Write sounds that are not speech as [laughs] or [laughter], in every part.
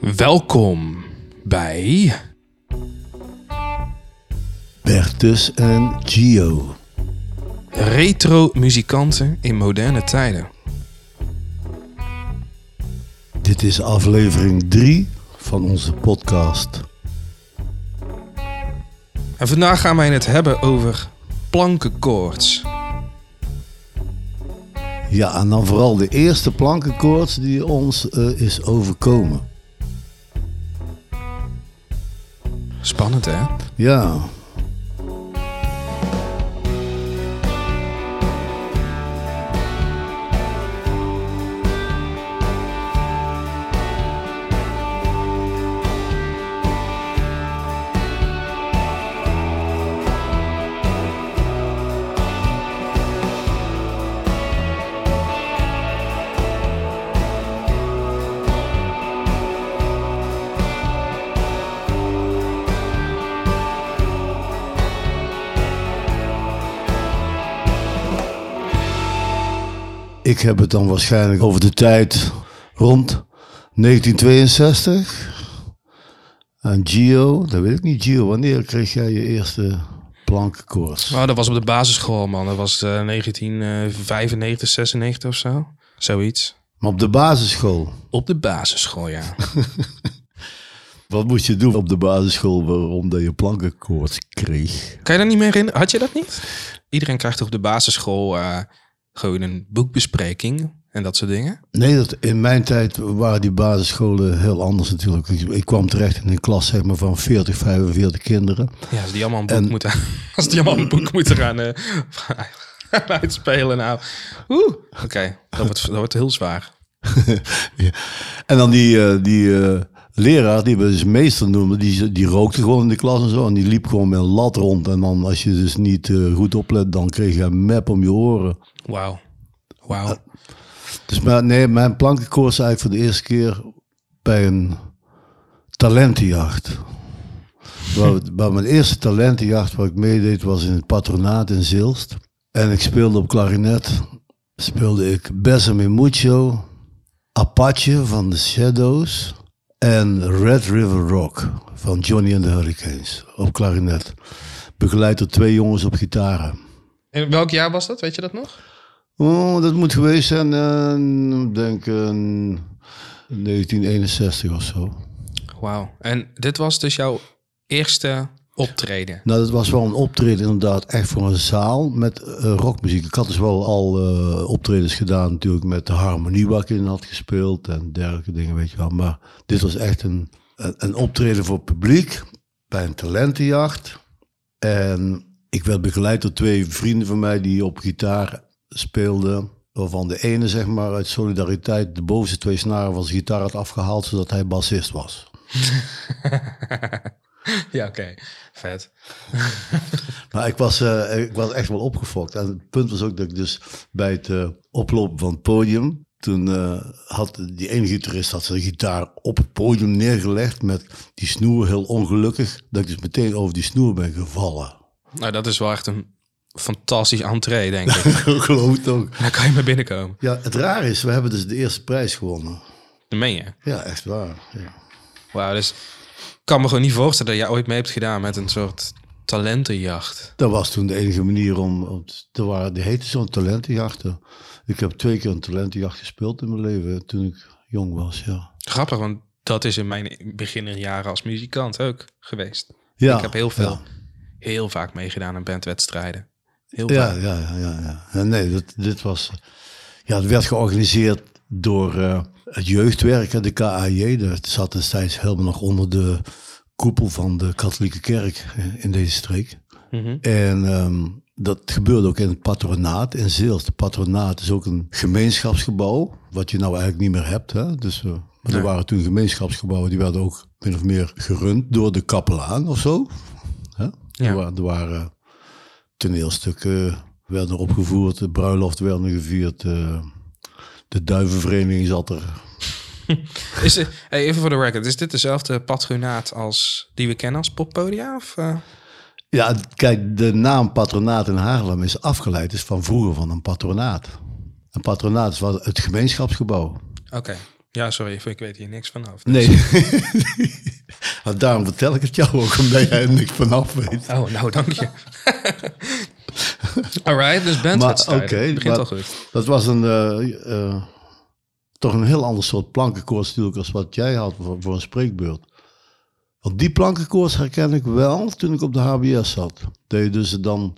Welkom bij Bertus en Gio. Retro Muzikanten in Moderne Tijden. Dit is aflevering 3 van onze podcast. En vandaag gaan wij het hebben over plankenkoorts. Ja, en dan vooral de eerste plankenkoorts die ons eh, is overkomen. Spannend hè? Ja, ik heb het dan waarschijnlijk over de tijd rond 1962. En Gio, dat weet ik niet. Gio, wanneer kreeg jij je eerste plankenkoorts? Oh, dat was op de basisschool man. Dat was eh, 1995, 96 of zo. Zoiets. Maar op de basisschool. Op de basisschool ja. [laughs] Wat moest je doen op de basisschool waarom dat je plankenkoorts kreeg? kan je dat niet meer herinneren? Had je dat niet? Iedereen krijgt op de basisschool eh, gewoon een boekbespreking en dat soort dingen. Nee, dat, in mijn tijd waren die basisscholen heel anders natuurlijk. Ik, kwam terecht in een klas zeg maar, van 40, 45 kinderen. Ja, als die allemaal een boek En- moeten, [laughs] als die allemaal een boek moeten gaan eh, [laughs] uitspelen, nou, oeh, oké, dat wordt dat wordt heel zwaar. [laughs] Ja. En dan die, eh, die eh, leraar, die we dus meester noemen, die, die rookte gewoon in de klas en zo. En die liep gewoon met een lat rond. En dan als je dus niet eh, goed oplet, dan kreeg je een map om je oren. Wauw, wauw. Dus maar, nee, mijn plankenkoorts eigenlijk voor de eerste keer bij een talentenjacht. Waar, waar mijn eerste talentenjacht waar ik meedeed was in het patronaat in Zilst. En ik speelde op klarinet. Speelde ik Besame Mucho, Apache van The Shadows en Red River Rock van Johnny and the Hurricanes op klarinet. Begeleid door twee jongens op gitaren. In welk jaar was dat? Weet je dat nog? Oh, dat moet geweest zijn, ik denk eh, 1961 of zo. Wauw. En dit was dus jouw eerste optreden. Nou, dat was wel een optreden inderdaad echt voor een zaal met eh, rockmuziek. Ik had dus wel al eh, optredens gedaan natuurlijk met de harmonie waar ik in had gespeeld en dergelijke dingen, weet je wel. Maar dit was echt een, een, een optreden voor publiek bij een talentenjacht. En ik werd begeleid door twee vrienden van mij die op gitaar speelden. Waarvan de ene, zeg maar, uit solidariteit de bovenste twee snaren van zijn gitaar had afgehaald, zodat hij bassist was. [laughs] [laughs] ja, oké. Vet. [laughs] Maar ik was, eh, ik was echt wel opgefokt. En het punt was ook dat ik dus bij het eh, oplopen van het podium... toen eh, had die ene gitarist had zijn gitaar op het podium neergelegd... met die snoer heel ongelukkig... dat ik dus meteen over die snoer ben gevallen. Nou, dat is wel echt een fantastisch entree, denk ik. [laughs] Ik geloof het ook. Daar kan je maar binnenkomen. Ja, het raar is, we hebben dus de eerste prijs gewonnen. Dat meen je. Ja, echt waar. Ja. Wauw, dus kan me gewoon niet voorstellen dat jij ooit mee hebt gedaan met een soort talentenjacht. Dat was toen de enige manier om... om te waren, die heette zo'n talentenjachten. Ik heb twee keer een talentenjacht gespeeld in mijn leven... toen ik jong was, ja. Grappig, want dat is in mijn beginnerjaren als muzikant ook geweest. ja ik heb heel veel, ja. heel vaak meegedaan aan bandwedstrijden. Heel Ja, vaak. ja, ja, ja. ja. Nee, dat, dit was. Ja, het werd georganiseerd door eh, het jeugdwerk, de KAJ. Dat zat destijds helemaal nog onder de koepel van de katholieke kerk eh, in deze streek. Mhm. En ehm, dat gebeurde ook in het patronaat in Zeels. Het patronaat is ook een gemeenschapsgebouw, wat je nou eigenlijk niet meer hebt. Hè? Dus, eh, maar er waren toen gemeenschapsgebouwen, die werden ook min of meer gerund door de kapelaan of zo. Hè? Ja. Er, waren, er waren toneelstukken werden opgevoerd, de bruiloft werden gevierd, eh, de duivenvereniging zat er. [laughs] Is, het- hey, even voor de record, is dit dezelfde patronaat als die we kennen als poppodia? Of, eh? Ja, kijk, de naam patronaat in Haarlem is afgeleid is van vroeger van een patronaat. Een patronaat is wat het gemeenschapsgebouw. Oké. Ja, sorry, ik weet hier niks vanaf. Nee. [laughs] Maar daarom vertel ik het jou ook, omdat jij er niks vanaf weet. Oh, nou, dank je. [laughs] [laughs] Alright, dus bandwedstrijden. oké, Begint al goed. Dat was een, eh, eh, toch een heel ander soort plankenkoers natuurlijk als wat jij had voor, voor een spreekbeurt. Want die plankenkoers herken ik wel toen ik op de HBS zat. Dat je dus dan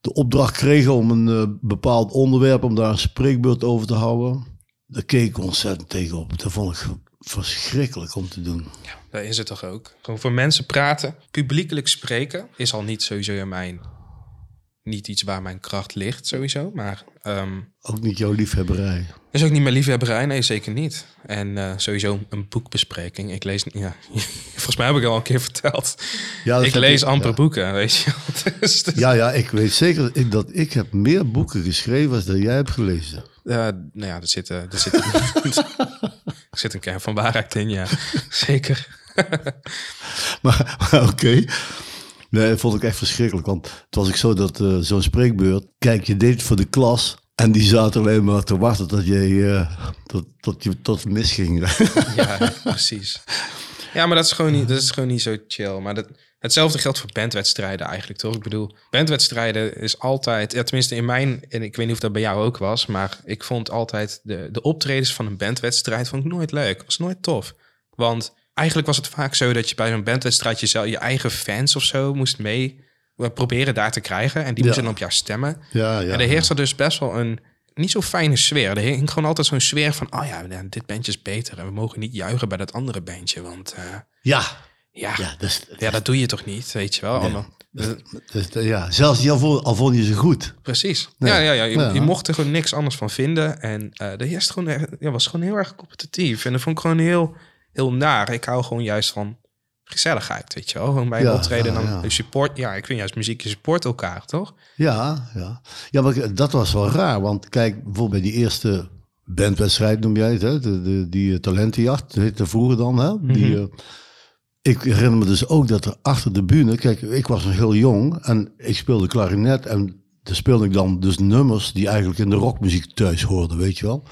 de opdracht kreeg om een eh, bepaald onderwerp, om daar een spreekbeurt over te houden. Daar keek ik ontzettend tegenop. Dat vond ik verschrikkelijk om te doen. Daar is het toch ook. Gewoon voor mensen praten, publiekelijk spreken, is al niet sowieso in mijn... Niet iets waar mijn kracht ligt, sowieso. Maar ehm, Ook niet jouw liefhebberij. is ook niet mijn liefhebberij. Nee, zeker niet. En eh, sowieso een boekbespreking. Ik lees... Ja, [laughs] volgens mij heb ik al een keer verteld. Ja, ik lees ik- amper ja. boeken, weet je. [laughs] Dus, Ja, ja, ik weet zeker dat ik, dat ik heb meer boeken geschreven als dat jij hebt gelezen. Eh, nou ja, er zit, er, zit, [laughs] er zit een kern van waarheid in, ja. Zeker. Maar, maar oké. Nee, dat vond ik echt verschrikkelijk. Want het was ik zo dat eh, zo'n spreekbeurt... Kijk, je deed het voor de klas... En die zaten alleen maar te wachten tot, je, eh, tot, tot, je, tot misging. Ja, [laughs] precies. Ja, maar dat is gewoon niet, dat is gewoon niet zo chill. Maar dat, hetzelfde geldt voor bandwedstrijden eigenlijk, toch? Ik bedoel, bandwedstrijden is altijd... Ja, tenminste in mijn... En ik weet niet of dat bij jou ook was... Maar ik vond altijd de, de optredens van een bandwedstrijd vond ik nooit leuk. was nooit tof. Want eigenlijk was het vaak zo dat je bij zo'n bandwedstrijd... jezelf, je eigen fans of zo moest mee eh, proberen daar te krijgen. En die Ja. moesten dan op jou stemmen. ja, ja. en er heerste dus best wel een niet zo fijne sfeer. Er hing gewoon altijd zo'n sfeer van... oh ja, nou, dit bandje is beter... en we mogen niet juichen bij dat andere bandje... want eh, ja, ja, ja, ja, dus, dat doe je toch niet, weet je wel? Allemaal- dus, ja, zelfs die al, vo- al vond je ze goed. Precies. Ja. Ja, ja, ja. Je, Ja. je mocht er gewoon niks anders van vinden. En eh de heerst gewoon, ja, was gewoon heel erg competitief. En dat vond ik gewoon heel, heel naar. Ik hou gewoon juist van gezelligheid, weet je wel? Gewoon bij een Ja, optreden ja, dan ja. support... Ja, ik vind juist muziek, je support elkaar, toch? Ja, ja. Ja, maar dat was wel raar. Want kijk, bijvoorbeeld bij die eerste bandwedstrijd noem jij het, hè? De, de, die eh, talentenjacht, dat heette vroeger dan. Hè? Die, eh, ik herinner me dus ook dat er achter de bühne, kijk, ik was nog heel jong en ik speelde klarinet en daar speelde ik dan dus nummers die eigenlijk in de rockmuziek thuis hoorden, weet je wel.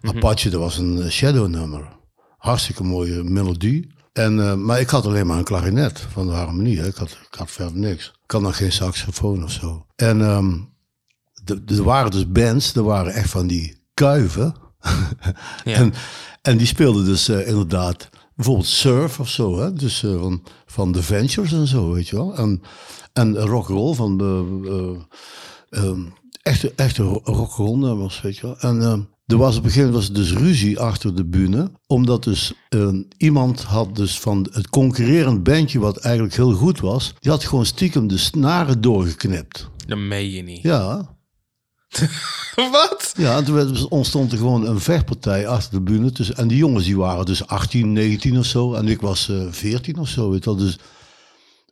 Apache, dat was een eh, shadow nummer. Hartstikke mooie melodie. En, eh, maar ik had alleen maar een klarinet van de harmonie. Hè. Ik, had, ik had verder niks. Ik had nog geen saxofoon of zo. En de- de- er waren dus bands, er waren echt van die kuiven. Ja. [laughs] en, en die speelden dus eh, inderdaad bijvoorbeeld surf of zo. Hè? Dus eh, van, van The Ventures en zo, weet je wel. En, en rock'n'roll van de... eh, ehm, echte, echte ro- rock'n'roll nummers, weet je wel. En ehm, er was op een gegeven moment was dus ruzie achter de bühne. Omdat dus eh, iemand had dus van het concurrerend bandje, wat eigenlijk heel goed was, die had gewoon stiekem de snaren doorgeknipt. Dat meen je niet. Ja, [laughs] Wat? ja en toen ontstond er gewoon een vechtpartij achter de bühne. Dus, en die jongens die waren dus 18, 19 of zo. En ik was eh 14 of zo, weet je wel. Dus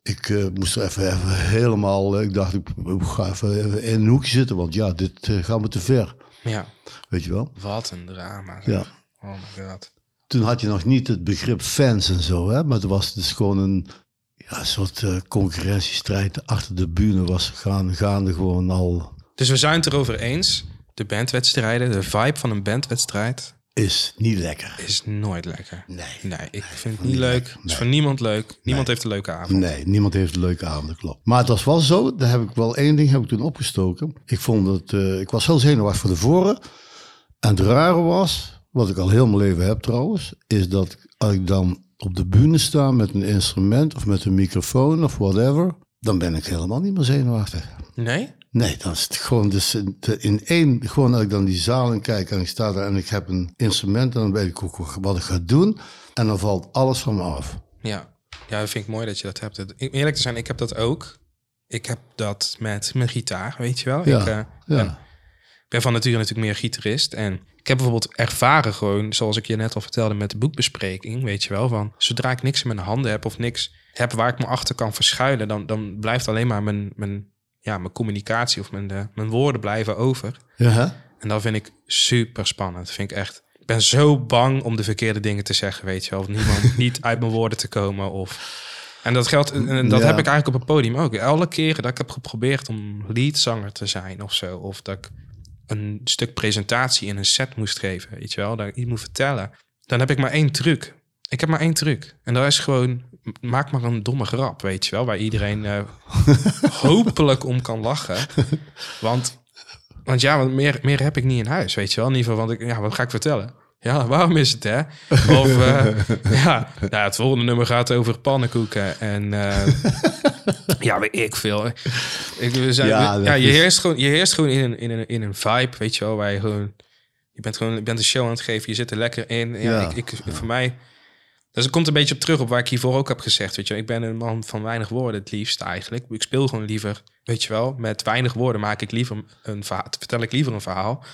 ik eh, moest er even, even helemaal... eh, ik dacht, ik ga even, even in een hoekje zitten, want ja, dit eh, gaat me te ver. Ja, Weet je wel? wat een drama. Ja. Oh my god. Toen had je nog niet het begrip fans en zo, hè. Maar het was dus gewoon een ja, soort eh, concurrentiestrijd. Achter de bühne was gaan, gaande gewoon al... Dus we zijn het erover eens. De bandwedstrijden, de vibe van een bandwedstrijd Is niet lekker. is nooit lekker. Nee. Nee, ik vind het niet leuk. Het is voor niemand leuk. Niemand heeft een leuke avond. Nee, niemand heeft een leuke avond, dat klopt. Maar het was wel zo, daar heb ik wel één ding heb ik toen opgestoken. Ik vond het, eh, ik was heel zenuwachtig voor de voren. En het rare was, wat ik al heel mijn leven heb trouwens, is dat als ik dan op de bühne sta met een instrument of met een microfoon of whatever, dan ben ik helemaal niet meer zenuwachtig. Nee? Nee, dan is het gewoon dus in, één, gewoon als ik dan die zaal in kijk en ik sta daar en ik heb een instrument en dan weet ik ook wat ik ga doen. En dan valt alles van me af. Ja. Ja, dat vind ik mooi dat je dat hebt. Eerlijk te zijn, ik heb dat ook. Ik heb dat met mijn gitaar, weet je wel. Ja, ik eh, ja. ik ben van nature natuurlijk meer gitarist. En ik heb bijvoorbeeld ervaren gewoon, zoals ik je net al vertelde met de boekbespreking, weet je wel, van zodra ik niks in mijn handen heb of niks heb waar ik me achter kan verschuilen, dan, dan blijft alleen maar mijn, mijn, ja, mijn communicatie of mijn, eh, mijn woorden blijven over. Ja? En dat vind ik super spannend. Vind ik echt. Ik ben zo bang om de verkeerde dingen te zeggen, weet je wel. Of niemand [laughs] niet uit mijn woorden te komen. Of... En dat geldt, en dat Ja. heb ik eigenlijk op het podium ook. Alle keren dat ik heb geprobeerd om leadzanger te zijn of zo. Of dat ik een stuk presentatie in een set moest geven, weet je wel. Dat ik iets moet vertellen. dan heb ik maar één truc. Ik heb maar één truc. En dat is gewoon, maak maar een domme grap, weet je wel. Waar iedereen eh, [laughs] hopelijk om kan lachen. Want, want ja, want meer, meer heb ik niet in huis, weet je wel. In ieder geval, want ik, ja, wat ga ik vertellen? Ja, waarom is het, hè? Of, eh, [laughs] ja, nou, het volgende nummer gaat over pannenkoeken. En uh, ja, weet ik veel. Ik, we zijn, Ja, je, is- heerst gewoon, je heerst gewoon in een, in, een, in een vibe, weet je wel. Waar je gewoon, je bent gewoon, je bent een show aan het geven. Je zit er lekker in. Ja, Ja. ik, ik, voor mij... Dus het komt een beetje op terug op waar ik hiervoor ook heb gezegd. Weet je, ik ben een man van weinig woorden het liefst eigenlijk. Ik speel gewoon liever, weet je wel, met weinig woorden maak ik liever een verhaal, vertel ik liever een verhaal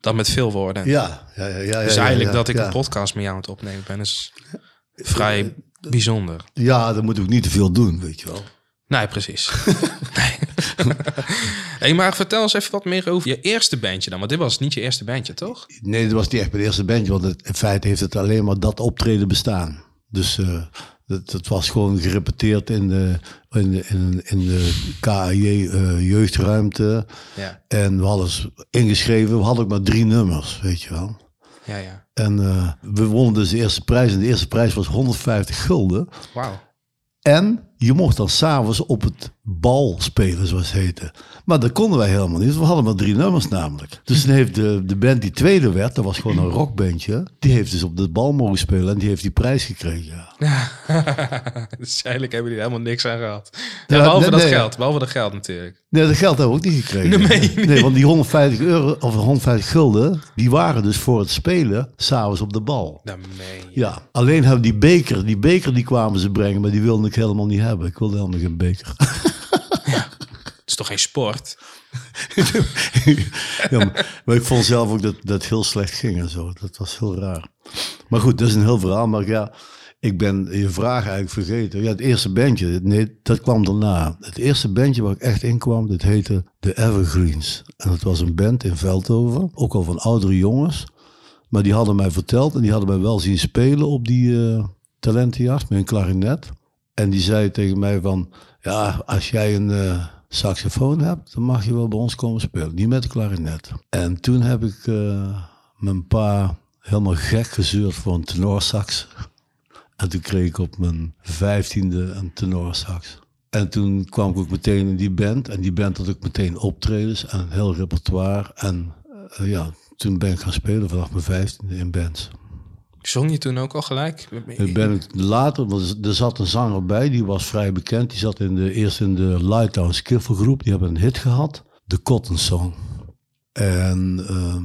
dan met veel woorden. Ja, ja, ja. ja dus eigenlijk ja, dat ik een podcast met jou aan het opnemen ben, is vrij bijzonder. Ja, dan moet ik niet te veel doen, weet je wel. Nee, precies. [laughs] nee. [laughs] hey, maar vertel eens even wat meer over je eerste bandje dan. Want dit was niet je eerste bandje, toch? Nee, dat was niet echt mijn eerste bandje, want het, in feite heeft het alleen maar dat optreden bestaan. Dus eh dat, dat was gewoon gerepeteerd in de, in de, in, in de KAJ eh, jeugdruimte. Ja. En we hadden ingeschreven, we hadden ook maar drie nummers, weet je wel. Ja, ja. En eh, we wonnen dus de eerste prijs. En de eerste prijs was 150 gulden. Wauw. En je mocht dan s'avonds op het bal spelen, zoals het heette. Maar dat konden wij helemaal niet. We hadden maar drie nummers namelijk. Dus toen heeft de, de band die tweede werd, dat was gewoon een rockbandje. Die heeft dus op de bal mogen spelen en die heeft die prijs gekregen. Ja. [laughs] dus eigenlijk hebben jullie helemaal niks aan gehad. Ja, Ja, behalve nee, dat nee, geld. Behalve dat geld natuurlijk. Nee, dat geld hebben we ook niet gekregen. Nee, nee. nee, want die 150 euro of 150 gulden, die waren dus voor het spelen s'avonds op de bal. Dan je. Ja, alleen hebben die beker, die beker die kwamen ze brengen, maar die wilde ik helemaal niet hebben. Ik wilde helemaal geen beker. [laughs] Toch geen sport? [laughs] ja, maar, ik vond zelf ook dat dat heel slecht ging en zo. Dat was heel raar. Maar goed, dat is een heel verhaal. Maar ja, ik ben je vraag eigenlijk vergeten. Ja, het eerste bandje, nee, dat kwam daarna. Het eerste bandje waar ik echt in kwam, dat heette The Evergreens. En dat was een band in Veldhoven, ook al van oudere jongens. Maar die hadden mij verteld en die hadden mij wel zien spelen op die eh talentenjacht met een klarinet. En die zei tegen mij van, ja, als jij een eh, saxofoon hebt, dan mag je wel bij ons komen spelen. Niet met de klarinet. En toen heb ik eh, mijn pa helemaal gek gezeurd voor een tenorsax. En toen kreeg ik op mijn vijftiende een tenorsax. En toen kwam ik ook meteen in die band. En die band had ook meteen optredens en een heel repertoire. En eh, ja, toen ben ik gaan spelen vanaf mijn vijftiende in bands. Zong je toen ook al gelijk? Ik ben ik later, want er zat een zanger bij, die was vrij bekend. Die zat in de, eerst in de Lighthouse Skiffelgroep. Die hebben een hit gehad, de Cotton Song. En ehm,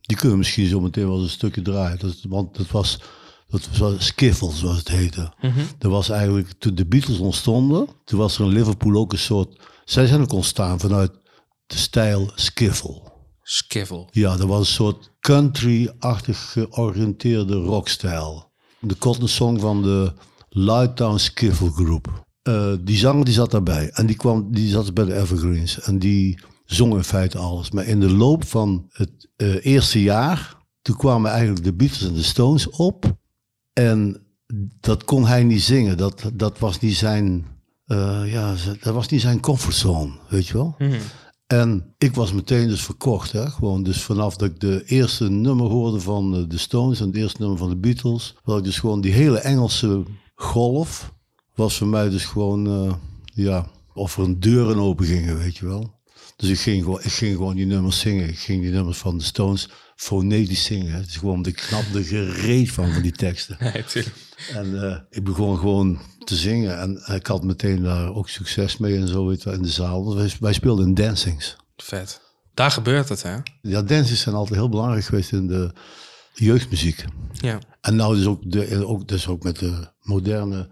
die kunnen we misschien zo meteen wel eens een stukje draaien. Dat, want dat was, dat was Skiffle, zoals het heette. Dat was eigenlijk, toen de Beatles ontstonden, toen was er in Liverpool ook een soort... Zij zijn ook ontstaan vanuit de stijl Skiffle. Skiffle. Ja, dat was een soort country-achtig georiënteerde rockstijl. De Cotton Song van de Lighttown Skiffle Group. Eh, die zanger die zat daarbij. En die, kwam, die zat bij de Evergreens. En die zong in feite alles. Maar in de loop van het eh, eerste jaar... toen kwamen eigenlijk de Beatles en de Stones op. En dat kon hij niet zingen. Dat, dat was niet zijn... eh, ja, dat was niet zijn comfortzone, weet je wel. En ik was meteen dus verkocht. Hè? Gewoon dus vanaf dat ik de eerste nummer hoorde van eh, de Stones en het eerste nummer van de Beatles, was ik dus gewoon die hele Engelse golf was voor mij dus gewoon, eh, ja, of er een deuren open gingen, weet je wel. Dus ik ging, gewoon, ik ging gewoon die nummers zingen. Ik ging die nummers van de Stones fonetisch zingen. Is gewoon, ik knapte gereed van, van die teksten. [laughs] Nee, tuurlijk. En eh, ik begon gewoon te zingen. En ik had meteen daar ook succes mee en zo weet je wel, in de zaal. Wij, wij speelden in dancings. Vet. Daar gebeurt het, hè? Ja, dancings zijn altijd heel belangrijk geweest in de jeugdmuziek. Ja. En nou dus ook, de, ook, dus ook met de moderne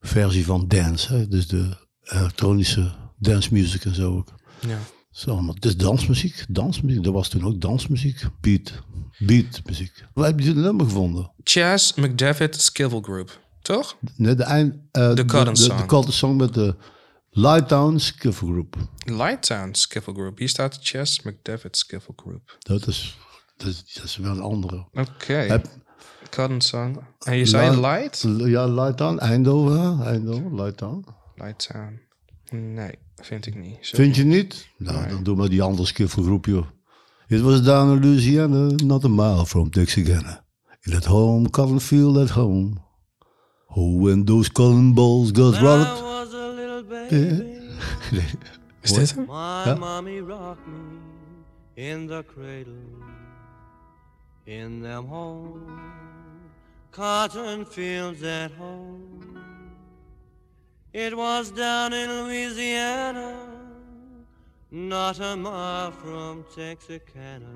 versie van dance. Hè? Dus de elektronische dance music en zo ook. ja. Zo, allemaal. Dus dansmuziek, dansmuziek. Dat was toen ook dansmuziek. Beat, beatmuziek. Waar heb je dit nummer gevonden? Chas McDavid Skiffle Group. Toch? Nee, de, eind, eh, de, Cotton de, Song. de Cotton Song met de Lighttown Skiffle Group. Lighttown Skiffle Group. Hier staat Chas McDavid Skiffle Group. Dat is, dat is, dat is wel een andere. Oké. Heb- Cotton Song. En je zei Light- Light? Ja, Lighttown, Eindhoven? Eindhoven, Lighttown. Lighttown. Nee, vind ik niet. Sorry. Vind je niet? Nou, dan doe maar die andere skiffelgroep, joh. It was down in Louisiana, not a mile from Texarkana. Feel at home, cotton feel at home. Oh, when those cotton balls got I was a little [laughs] baby. Is dit hem? My Huh? mommy rocked me in the cradle in them home cotton fields at home. It was down in Louisiana, not a mile from Texarkana,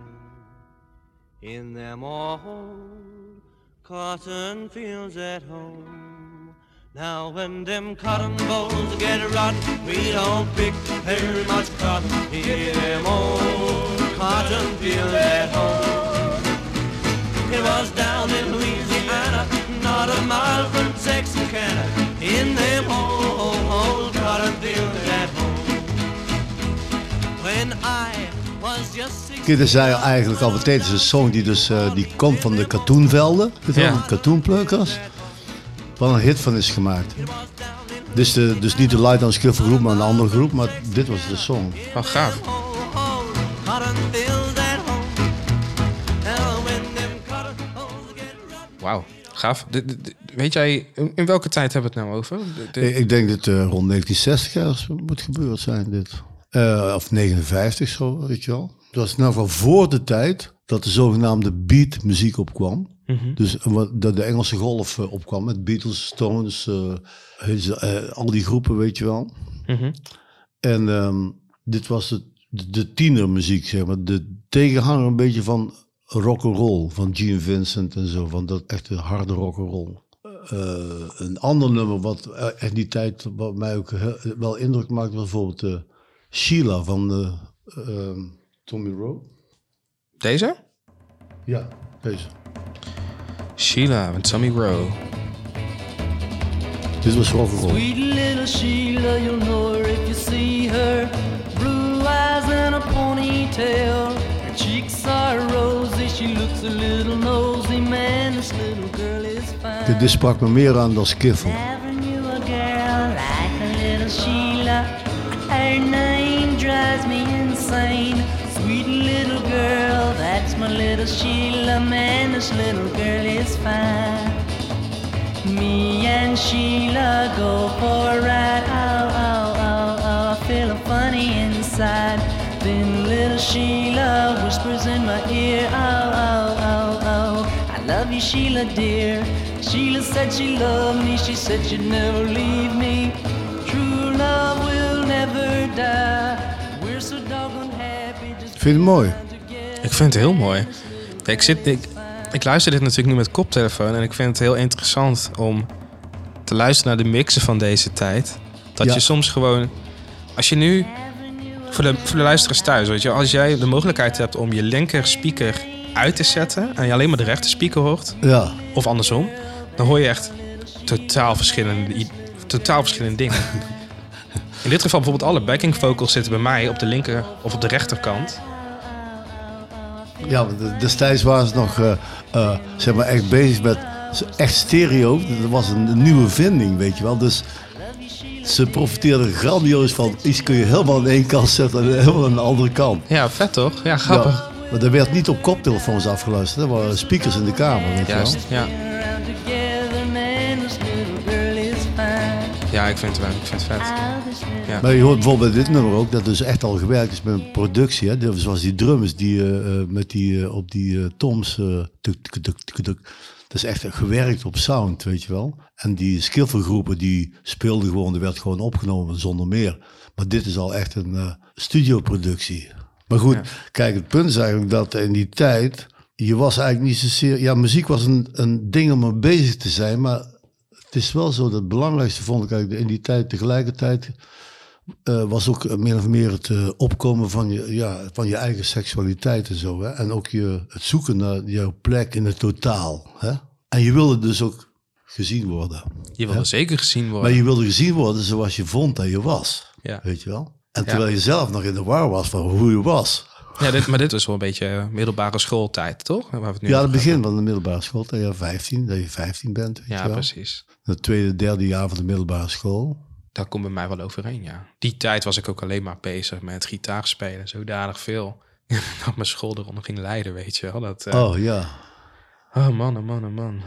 in them old cotton fields at home. Now when them cotton balls get rotten, we don't pick very much cotton in them old cotton fields at home. It was down in Louisiana, not a mile from Texarkana, in them old, old cotton fields at home. When I was just six Kijk, dat zei eigenlijk al meteen. Het is een song die, dus, eh, die komt van de katoenvelden. Ja. De katoenplukkers. Waar een hit van is gemaakt. Dus, de, dus niet de Light on Skiffle groep, maar een andere groep. Maar dit was de song. Wel gaaf. Wauw, gaaf. Dit- dit- dit- weet jij, in, in welke tijd hebben we het nou over? Dit- dit- Ik, ik denk dat het rond 1960 ergens moet gebeurd zijn, dit. Eh, of 59 zo, weet je wel. Dat was in ieder geval voor de tijd dat de zogenaamde beatmuziek opkwam. Dus eh, wat- dat de Engelse golf eh, opkwam met Beatles, Stones, eh, al die groepen, weet je wel. Mhm. En ehm, dit was het, de, de tienermuziek, zeg maar. De tegenhanger een beetje van rock'n'roll, van Gene Vincent en zo. Van dat echte harde rock'n'roll. Eh een ander nummer wat echt die tijd wat mij ook heel- wel indruk maakte, was bijvoorbeeld Sheila van eh, ehm, Tommy Rowe. Deze? Ja, deze. Sheila van Tommy Rowe. Dit was rock'n'roll. Sweet little Sheila, you'll know her if you see her. Blue eyes and a ponytail. Her cheeks are rosy, she looks a little nosy. Man, this little girl is fine. Dit, dit sprak me meer aan dan Skiffle. Never knew a girl like a little Sheila. Little Sheila. Man, this little girl is fine. Me and Sheila go for a ride. Oh, oh, oh, oh, I feel funny inside. Then little Sheila whispers in my ear. Oh, oh, oh, oh, I love you, Sheila, dear. Sheila said she loved me. She said she'd never leave me. True love will never die. We're so doggone happy. Just Vind het mooi? Ik vind het heel mooi. Ik, zit, ik, ik luister dit natuurlijk nu met koptelefoon en ik vind het heel interessant om te luisteren naar de mixen van deze tijd. Dat Ja. je soms gewoon, als je nu, voor de, voor de luisteraars thuis, weet je, als jij de mogelijkheid hebt om je linker speaker uit te zetten en je alleen maar de rechter speaker hoort, Ja. of andersom, dan hoor je echt totaal verschillende, totaal verschillende dingen. [laughs] In dit geval bijvoorbeeld alle backing vocals zitten bij mij op de linker of op de rechterkant. Ja, destijds waren ze nog eh, eh, zeg maar echt bezig met echt stereo. Dat was een, nieuwe vinding, weet je wel. Dus ze profiteerden grandioos van iets kun je helemaal aan één kant zetten en helemaal aan de andere kant. Ja, vet toch? Ja, grappig. Ja, maar dat werd niet op koptelefoons afgeluisterd. Dat waren speakers in de kamer, weet je Juist, wel. ja. Ja, ik vind het wel. Ik vind het vet. Ja. Maar je hoort bijvoorbeeld bij dit nummer ook dat dus echt al gewerkt is met een productie. Hè? Dus Zoals die drums die eh, eh, met die, eh, op die toms. tuk. Dat is echt gewerkt op sound, weet je wel. En die skillfulgroepen die speelden gewoon, er werd gewoon opgenomen zonder meer. Maar dit is al echt een studioproductie. Maar goed, kijk, het punt is eigenlijk dat in die tijd, je was eigenlijk niet zozeer... Ja, muziek was een, een ding om mee bezig te zijn, maar het is wel zo dat het belangrijkste vond ik eigenlijk in die tijd tegelijkertijd eh, was ook eh, meer of meer het eh, opkomen van je, ja, van je eigen seksualiteit en zo. Hè? En ook je, het zoeken naar jouw plek in het totaal. Hè? En je wilde dus ook gezien worden. Je wil er zeker gezien worden. Maar je wilde gezien worden zoals je vond dat je was. Ja. Weet je wel? En Ja. terwijl je zelf nog in de war was van hoe je was. Ja, dit, maar dit was wel een beetje middelbare schooltijd, toch? Waar we het nu Ja, het hebben. begin van de middelbare school, dat je 15, dat je 15 bent. Weet je Ja, wel? precies. Het tweede, derde jaar van de middelbare school. Dat komt bij mij wel overeen, ja. Die tijd was ik ook alleen maar bezig met gitaar spelen. Zodanig veel. [laughs] dat mijn school eronder ging leiden, weet je wel. Dat, eh, Oh ja. Oh man, oh man, oh man.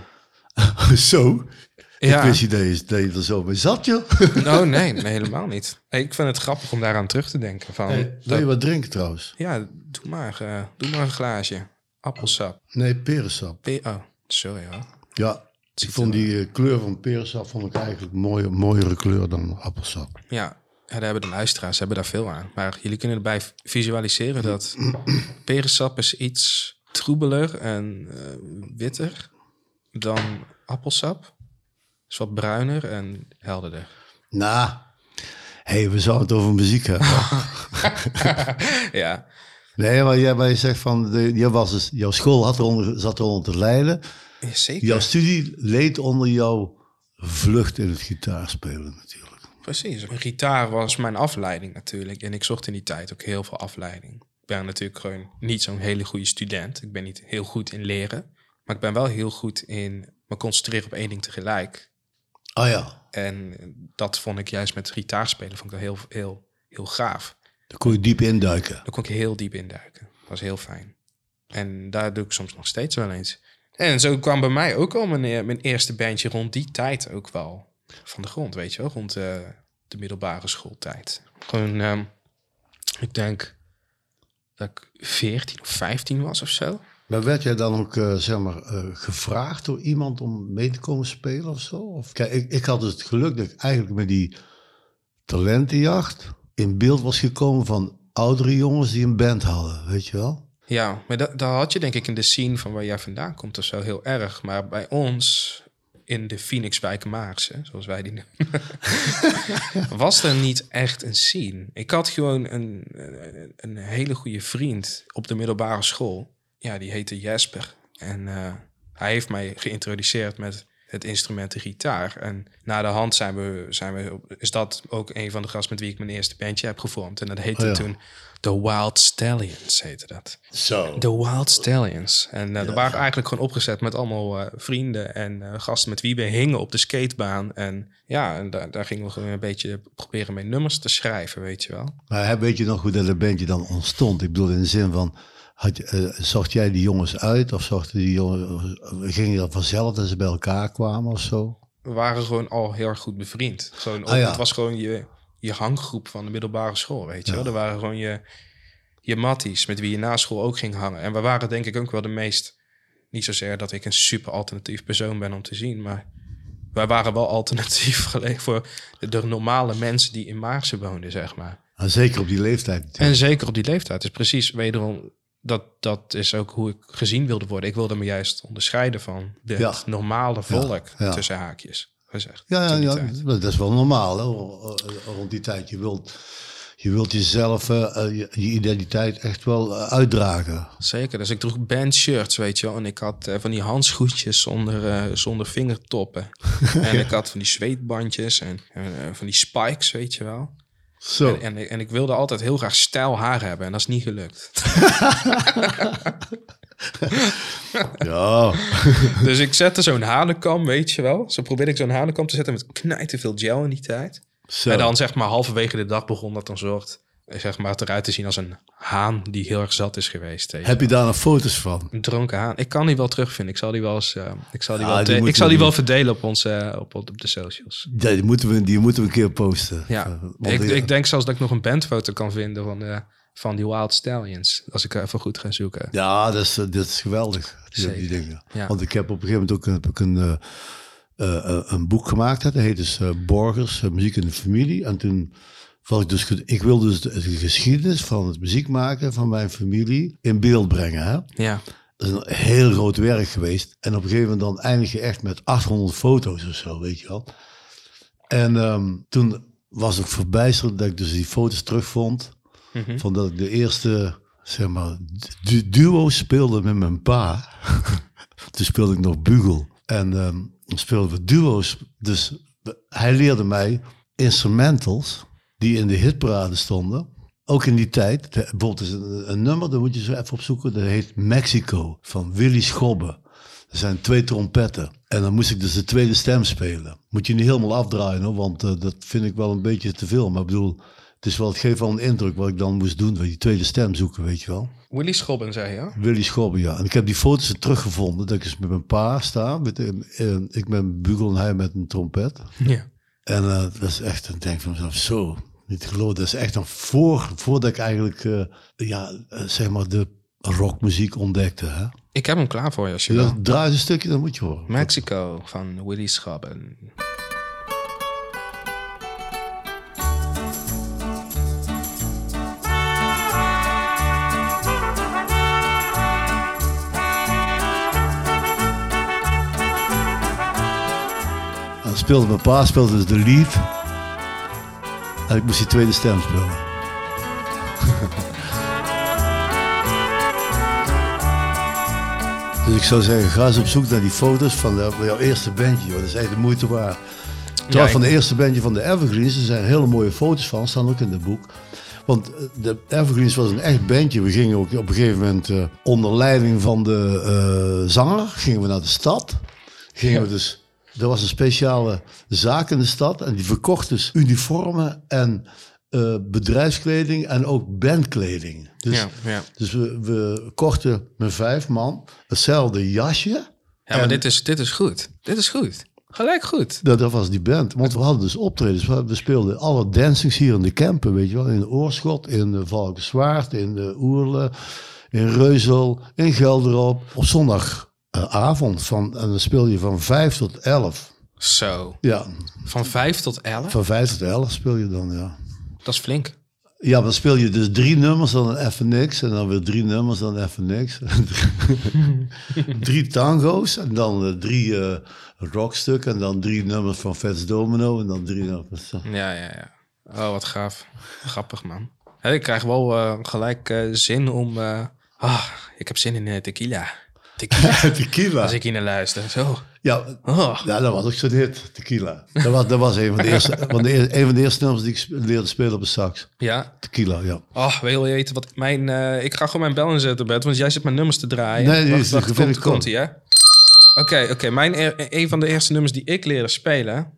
[laughs] zo? Ja. Ik wist niet dat je, dat je er zo mee zat, joh. [laughs] Oh nee, nee, helemaal niet. Hey, ik vind het grappig om daaraan terug te denken. Van, Wil dat- je wat drinken trouwens? ja, doe maar, eh, doe maar een glaasje. Appelsap. Nee, perensap. Pe- oh, sorry hoor. Ja, ik vond die eh, kleur van perensap vond ik eigenlijk een mooie, mooiere kleur dan appelsap. Ja, ja, daar hebben de luisteraars hebben daar veel aan. Maar jullie kunnen erbij visualiseren dat [clears throat] perensap is iets troebeler en eh, witter dan appelsap. Is wat bruiner en helderder. Nou, hey, we zouden het over muziek hebben. [laughs] ja, nee, maar jij, maar je zegt van, de, jij was dus, jouw school had eronder, zat eronder te lijden. Zeker. Jouw studie leed onder jouw vlucht in het gitaarspelen natuurlijk. Precies. Een gitaar was mijn afleiding natuurlijk. En ik zocht in die tijd ook heel veel afleiding. Ik ben natuurlijk gewoon niet zo'n hele goede student. Ik ben niet heel goed in leren. Maar ik ben wel heel goed in me concentreren op één ding tegelijk. Ah ja, En dat vond ik juist met gitaarspelen vond ik dat heel, heel, heel gaaf. daar kon je diep induiken. Daar kon ik heel diep induiken. Dat was heel fijn. En daar doe ik soms nog steeds wel eens. En zo kwam bij mij ook al mijn, eh, mijn eerste bandje rond die tijd ook wel van de grond, weet je wel. Rond eh, de middelbare schooltijd. Gewoon, ehm, ik denk dat ik 14 of 15 was of zo. Maar werd jij dan ook, eh, zeg maar, gevraagd door iemand om mee te komen spelen of zo? Of, kijk, ik, ik had het geluk dat ik eigenlijk met die talentenjacht in beeld was gekomen van oudere jongens die een band hadden, weet je wel? Ja, maar dat, dat had je denk ik in de scene van waar jij vandaan komt of zo heel erg. Maar bij ons in de Phoenixwijk Maarse, zoals wij die noemen, [laughs] was er niet echt een scene. Ik had gewoon een, een, hele goede vriend op de middelbare school. Ja, die heette Jesper. En eh, hij heeft mij geïntroduceerd met het instrument de gitaar. En na de hand zijn we, zijn we, is dat ook een van de gasten met wie ik mijn eerste bandje heb gevormd. En dat heette Oh ja. toen The Wild Stallions, heette dat. Zo. The Wild Stallions. En eh dat waren eigenlijk gewoon opgezet met allemaal eh, vrienden en eh, gasten met wie we hingen op de skatebaan. En ja, en daar, daar gingen we gewoon een beetje proberen mee nummers te schrijven, weet je wel. Maar weet je nog hoe dat bandje dan ontstond? Ik bedoel in de zin van, had je, zocht jij die jongens uit of zochten die jongens, ging je dat vanzelf dat ze bij elkaar kwamen of zo? We waren gewoon al heel erg goed bevriend. Gewoon, Ah, ja. Het was gewoon je, je hanggroep van de middelbare school, weet je wel. Er waren gewoon je, je matties met wie je na school ook ging hangen. En we waren denk ik ook wel de meest... Niet zozeer dat ik een super alternatief persoon ben om te zien, maar... Wij waren wel alternatief [laughs] gelijk voor de, de normale mensen die in Maarsen woonden, zeg maar. En zeker op die leeftijd natuurlijk. En zeker op die leeftijd. is precies wederom... Dat, dat is ook hoe ik gezien wilde worden. Ik wilde me juist onderscheiden van het Ja. normale volk, ja. tussen haakjes gezegd. Ja, ja, ja dat is wel normaal hè, rond die tijd. Je wilt, je wilt jezelf, eh, eh, je, je identiteit echt wel eh, uitdragen. Zeker. Dus ik droeg bandshirts, weet je wel. En ik had van die handschoentjes zonder, zonder vingertoppen. [laughs] en ik had van die zweetbandjes en van die spikes, weet je wel. Zo. En, en, en ik wilde altijd heel graag stijl haar hebben. En dat is niet gelukt. [laughs] [laughs] Ja. dus ik zette zo'n hanenkam, weet je wel. Zo probeerde ik zo'n hanenkam te zetten met knijt te veel gel in die tijd. Zo. En dan zeg maar halverwege de dag begon dat dan soort... Zeg maar eruit te zien als een haan die heel erg zat is geweest. je Heb je daar nog foto's van? Een dronken haan. Ik kan die wel terugvinden. Ik zal die wel eens. eh, ik zal die Ah, wel, die ik zal die wel verdelen op onze eh, op, op de socials. Ja, die, moeten we, die moeten we een keer posten. Ja. Ik, die- ik denk zelfs dat ik nog een bandfoto kan vinden van, eh, van die Wild Stallions. Als ik even goed ga zoeken. Ja, dat is, eh, dat is geweldig, die, die dingen. Ja. Want ik heb op een gegeven moment ook, heb ik een, eh, eh, een boek gemaakt. Dat heet dus Borgers, Muziek in de Familie. En toen was ik dus... Ik wilde dus de, de geschiedenis van het muziek maken van mijn familie in beeld brengen. Hè. Ja. Dat is een heel groot werk geweest. En op een gegeven moment dan eindig je echt met 800 foto's of zo, weet je wel. En ehm, toen was ik verbijsterd dat ik dus die foto's terugvond. Mhm. Van dat ik de eerste, zeg maar, du- duo speelde met mijn pa. [laughs] toen speelde ik nog bugel. En dan speelden we duo's. Dus hij leerde mij instrumentals die in de hitparade stonden. Ook in die tijd. Bijvoorbeeld is een, een nummer, daar moet je zo even opzoeken. Dat heet Mexico van Willy Schobbe. Er zijn twee trompetten. En dan moest ik dus de tweede stem spelen. Moet je niet helemaal afdraaien hoor, want eh, dat vind ik wel een beetje te veel. Maar ik bedoel, Het is wel, het geeft wel een indruk wat ik dan moest doen. Die tweede stem zoeken, weet je wel. Willy Schobben, zei je? Willy Schobben, ja. En ik heb die foto's er teruggevonden. Dat ik eens met mijn pa sta. Met, eh, eh, ik met een bugel en hij met een trompet. Ja. En eh, dat is echt, ik denk van mezelf, zo, niet geloven. Dat is echt dan voor, voordat ik eigenlijk, ja, zeg maar, de rockmuziek ontdekte. Hè? Ik heb hem klaar voor je als je Ja, wil. draai eens een stukje, dan moet je horen. Mexico van Willy Schobben. Speelde mijn pa speelde dus de lead. En ik moest die tweede stem spelen. [laughs] dus ik zou zeggen, ga eens op zoek naar die foto's van, de, van jouw eerste bandje. Joh. Dat is echt de moeite waard. Trouwens, van ik- de eerste bandje van de Evergreens, er zijn hele mooie foto's van, staan ook in het boek. Want eh, de Evergreens was een echt bandje. We gingen ook op een gegeven moment eh, onder leiding van de eh, zanger, gingen we naar de stad. Gingen we dus, er was een speciale zaak in de stad en die verkocht dus uniformen en eh, bedrijfskleding en ook bandkleding. Dus, Ja, ja. dus we, we kochten met vijf man hetzelfde jasje. Ja, maar dit is, dit is goed. Dit is goed. Gelijk goed. Dat, dat was die band. Want we hadden dus optredens. We, speelden alle dancings hier in de Kempen, weet je wel. In Oorschot, in de Valkenswaard, in de Oerle, in Reuzel, in Gelderop. Op zondagavond van, en dan speel je van 5 tot 11. Zo. Ja, Van 5 tot 11? van 5 tot 11 speel je dan, ja. Dat is flink. Ja, dan speel je dus drie nummers, dan even niks. En dan weer drie nummers, dan even niks. [laughs] drie tango's en dan eh, drie eh, rockstukken. En dan drie nummers van Fats Domino. En dan drie nummers. Ja, ja, ja. Oh, wat gaaf. Grappig, man. Ik krijg wel eh, gelijk eh, zin om... eh, ah, ik heb zin in eh, tequila. Tequila. [laughs] Tequila. Als ik hier naar luister. Zo. Ja, Oh. ja, dat was ook zo'n hit, Tequila. Dat was, dat was een, van de eerste, [laughs] van de, een van de eerste nummers die ik leerde spelen op de sax. Ja. Tequila, ja. Oh, wil je weten wat mijn... eh, ik ga gewoon mijn bel inzetten, Bert, want jij zit mijn nummers te draaien. Nee, wacht, is- wacht, komt, komt ie, hè? Oké, oké. Mijn eer- een van de eerste nummers die ik leerde spelen...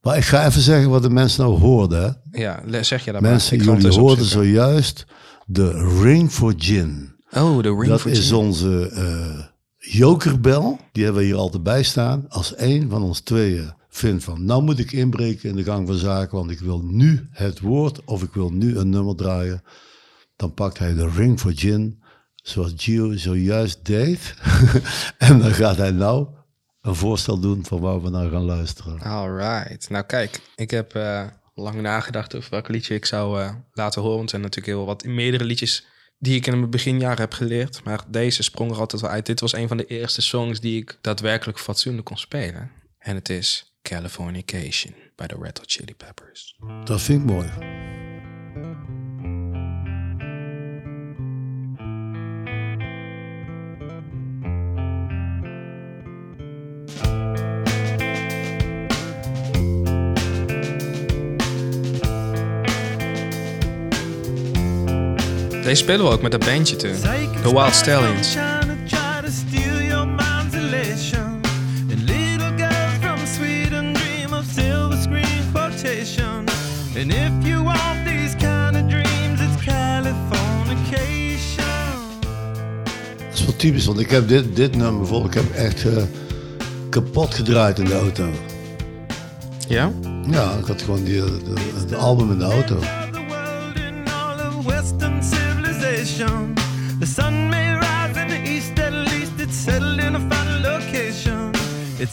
Maar ik ga even zeggen wat de mensen nou hoorden. Hè. Ja, zeg je dat maar. Mensen, het jullie hoorden zojuist de Ring for Gin. Oh, de Ring Dat for is Gin. onze eh, jokerbel. Die hebben we hier altijd bij staan. Als één van ons tweeën vindt van... nou moet ik inbreken in de gang van zaken... want ik wil nu het woord of ik wil nu een nummer draaien... dan pakt hij de Ring for Gin... zoals Gio zojuist deed. [laughs] en dan gaat hij nou een voorstel doen... van waar we naar gaan luisteren. Alright. Nou kijk, ik heb eh, lang nagedacht over welk liedje ik zou eh, laten horen. Want er zijn natuurlijk heel wat meerdere liedjes die ik in mijn beginjaren heb geleerd. Maar deze sprong er altijd wel uit. Dit was een van de eerste songs die ik daadwerkelijk fatsoenlijk kon spelen. En het is Californication bij de Red Hot Chili Peppers. Dat vind ik mooi. Deze spelen we ook met dat bandje toen. The Wild Stallions. And if you want these kind of dreams, it's Californication. Dat is wel typisch, want ik heb dit, dit nummer bijvoorbeeld... ik heb echt eh, kapot gedraaid in de auto. Ja? Ja, ik had gewoon die, de, de album in de auto.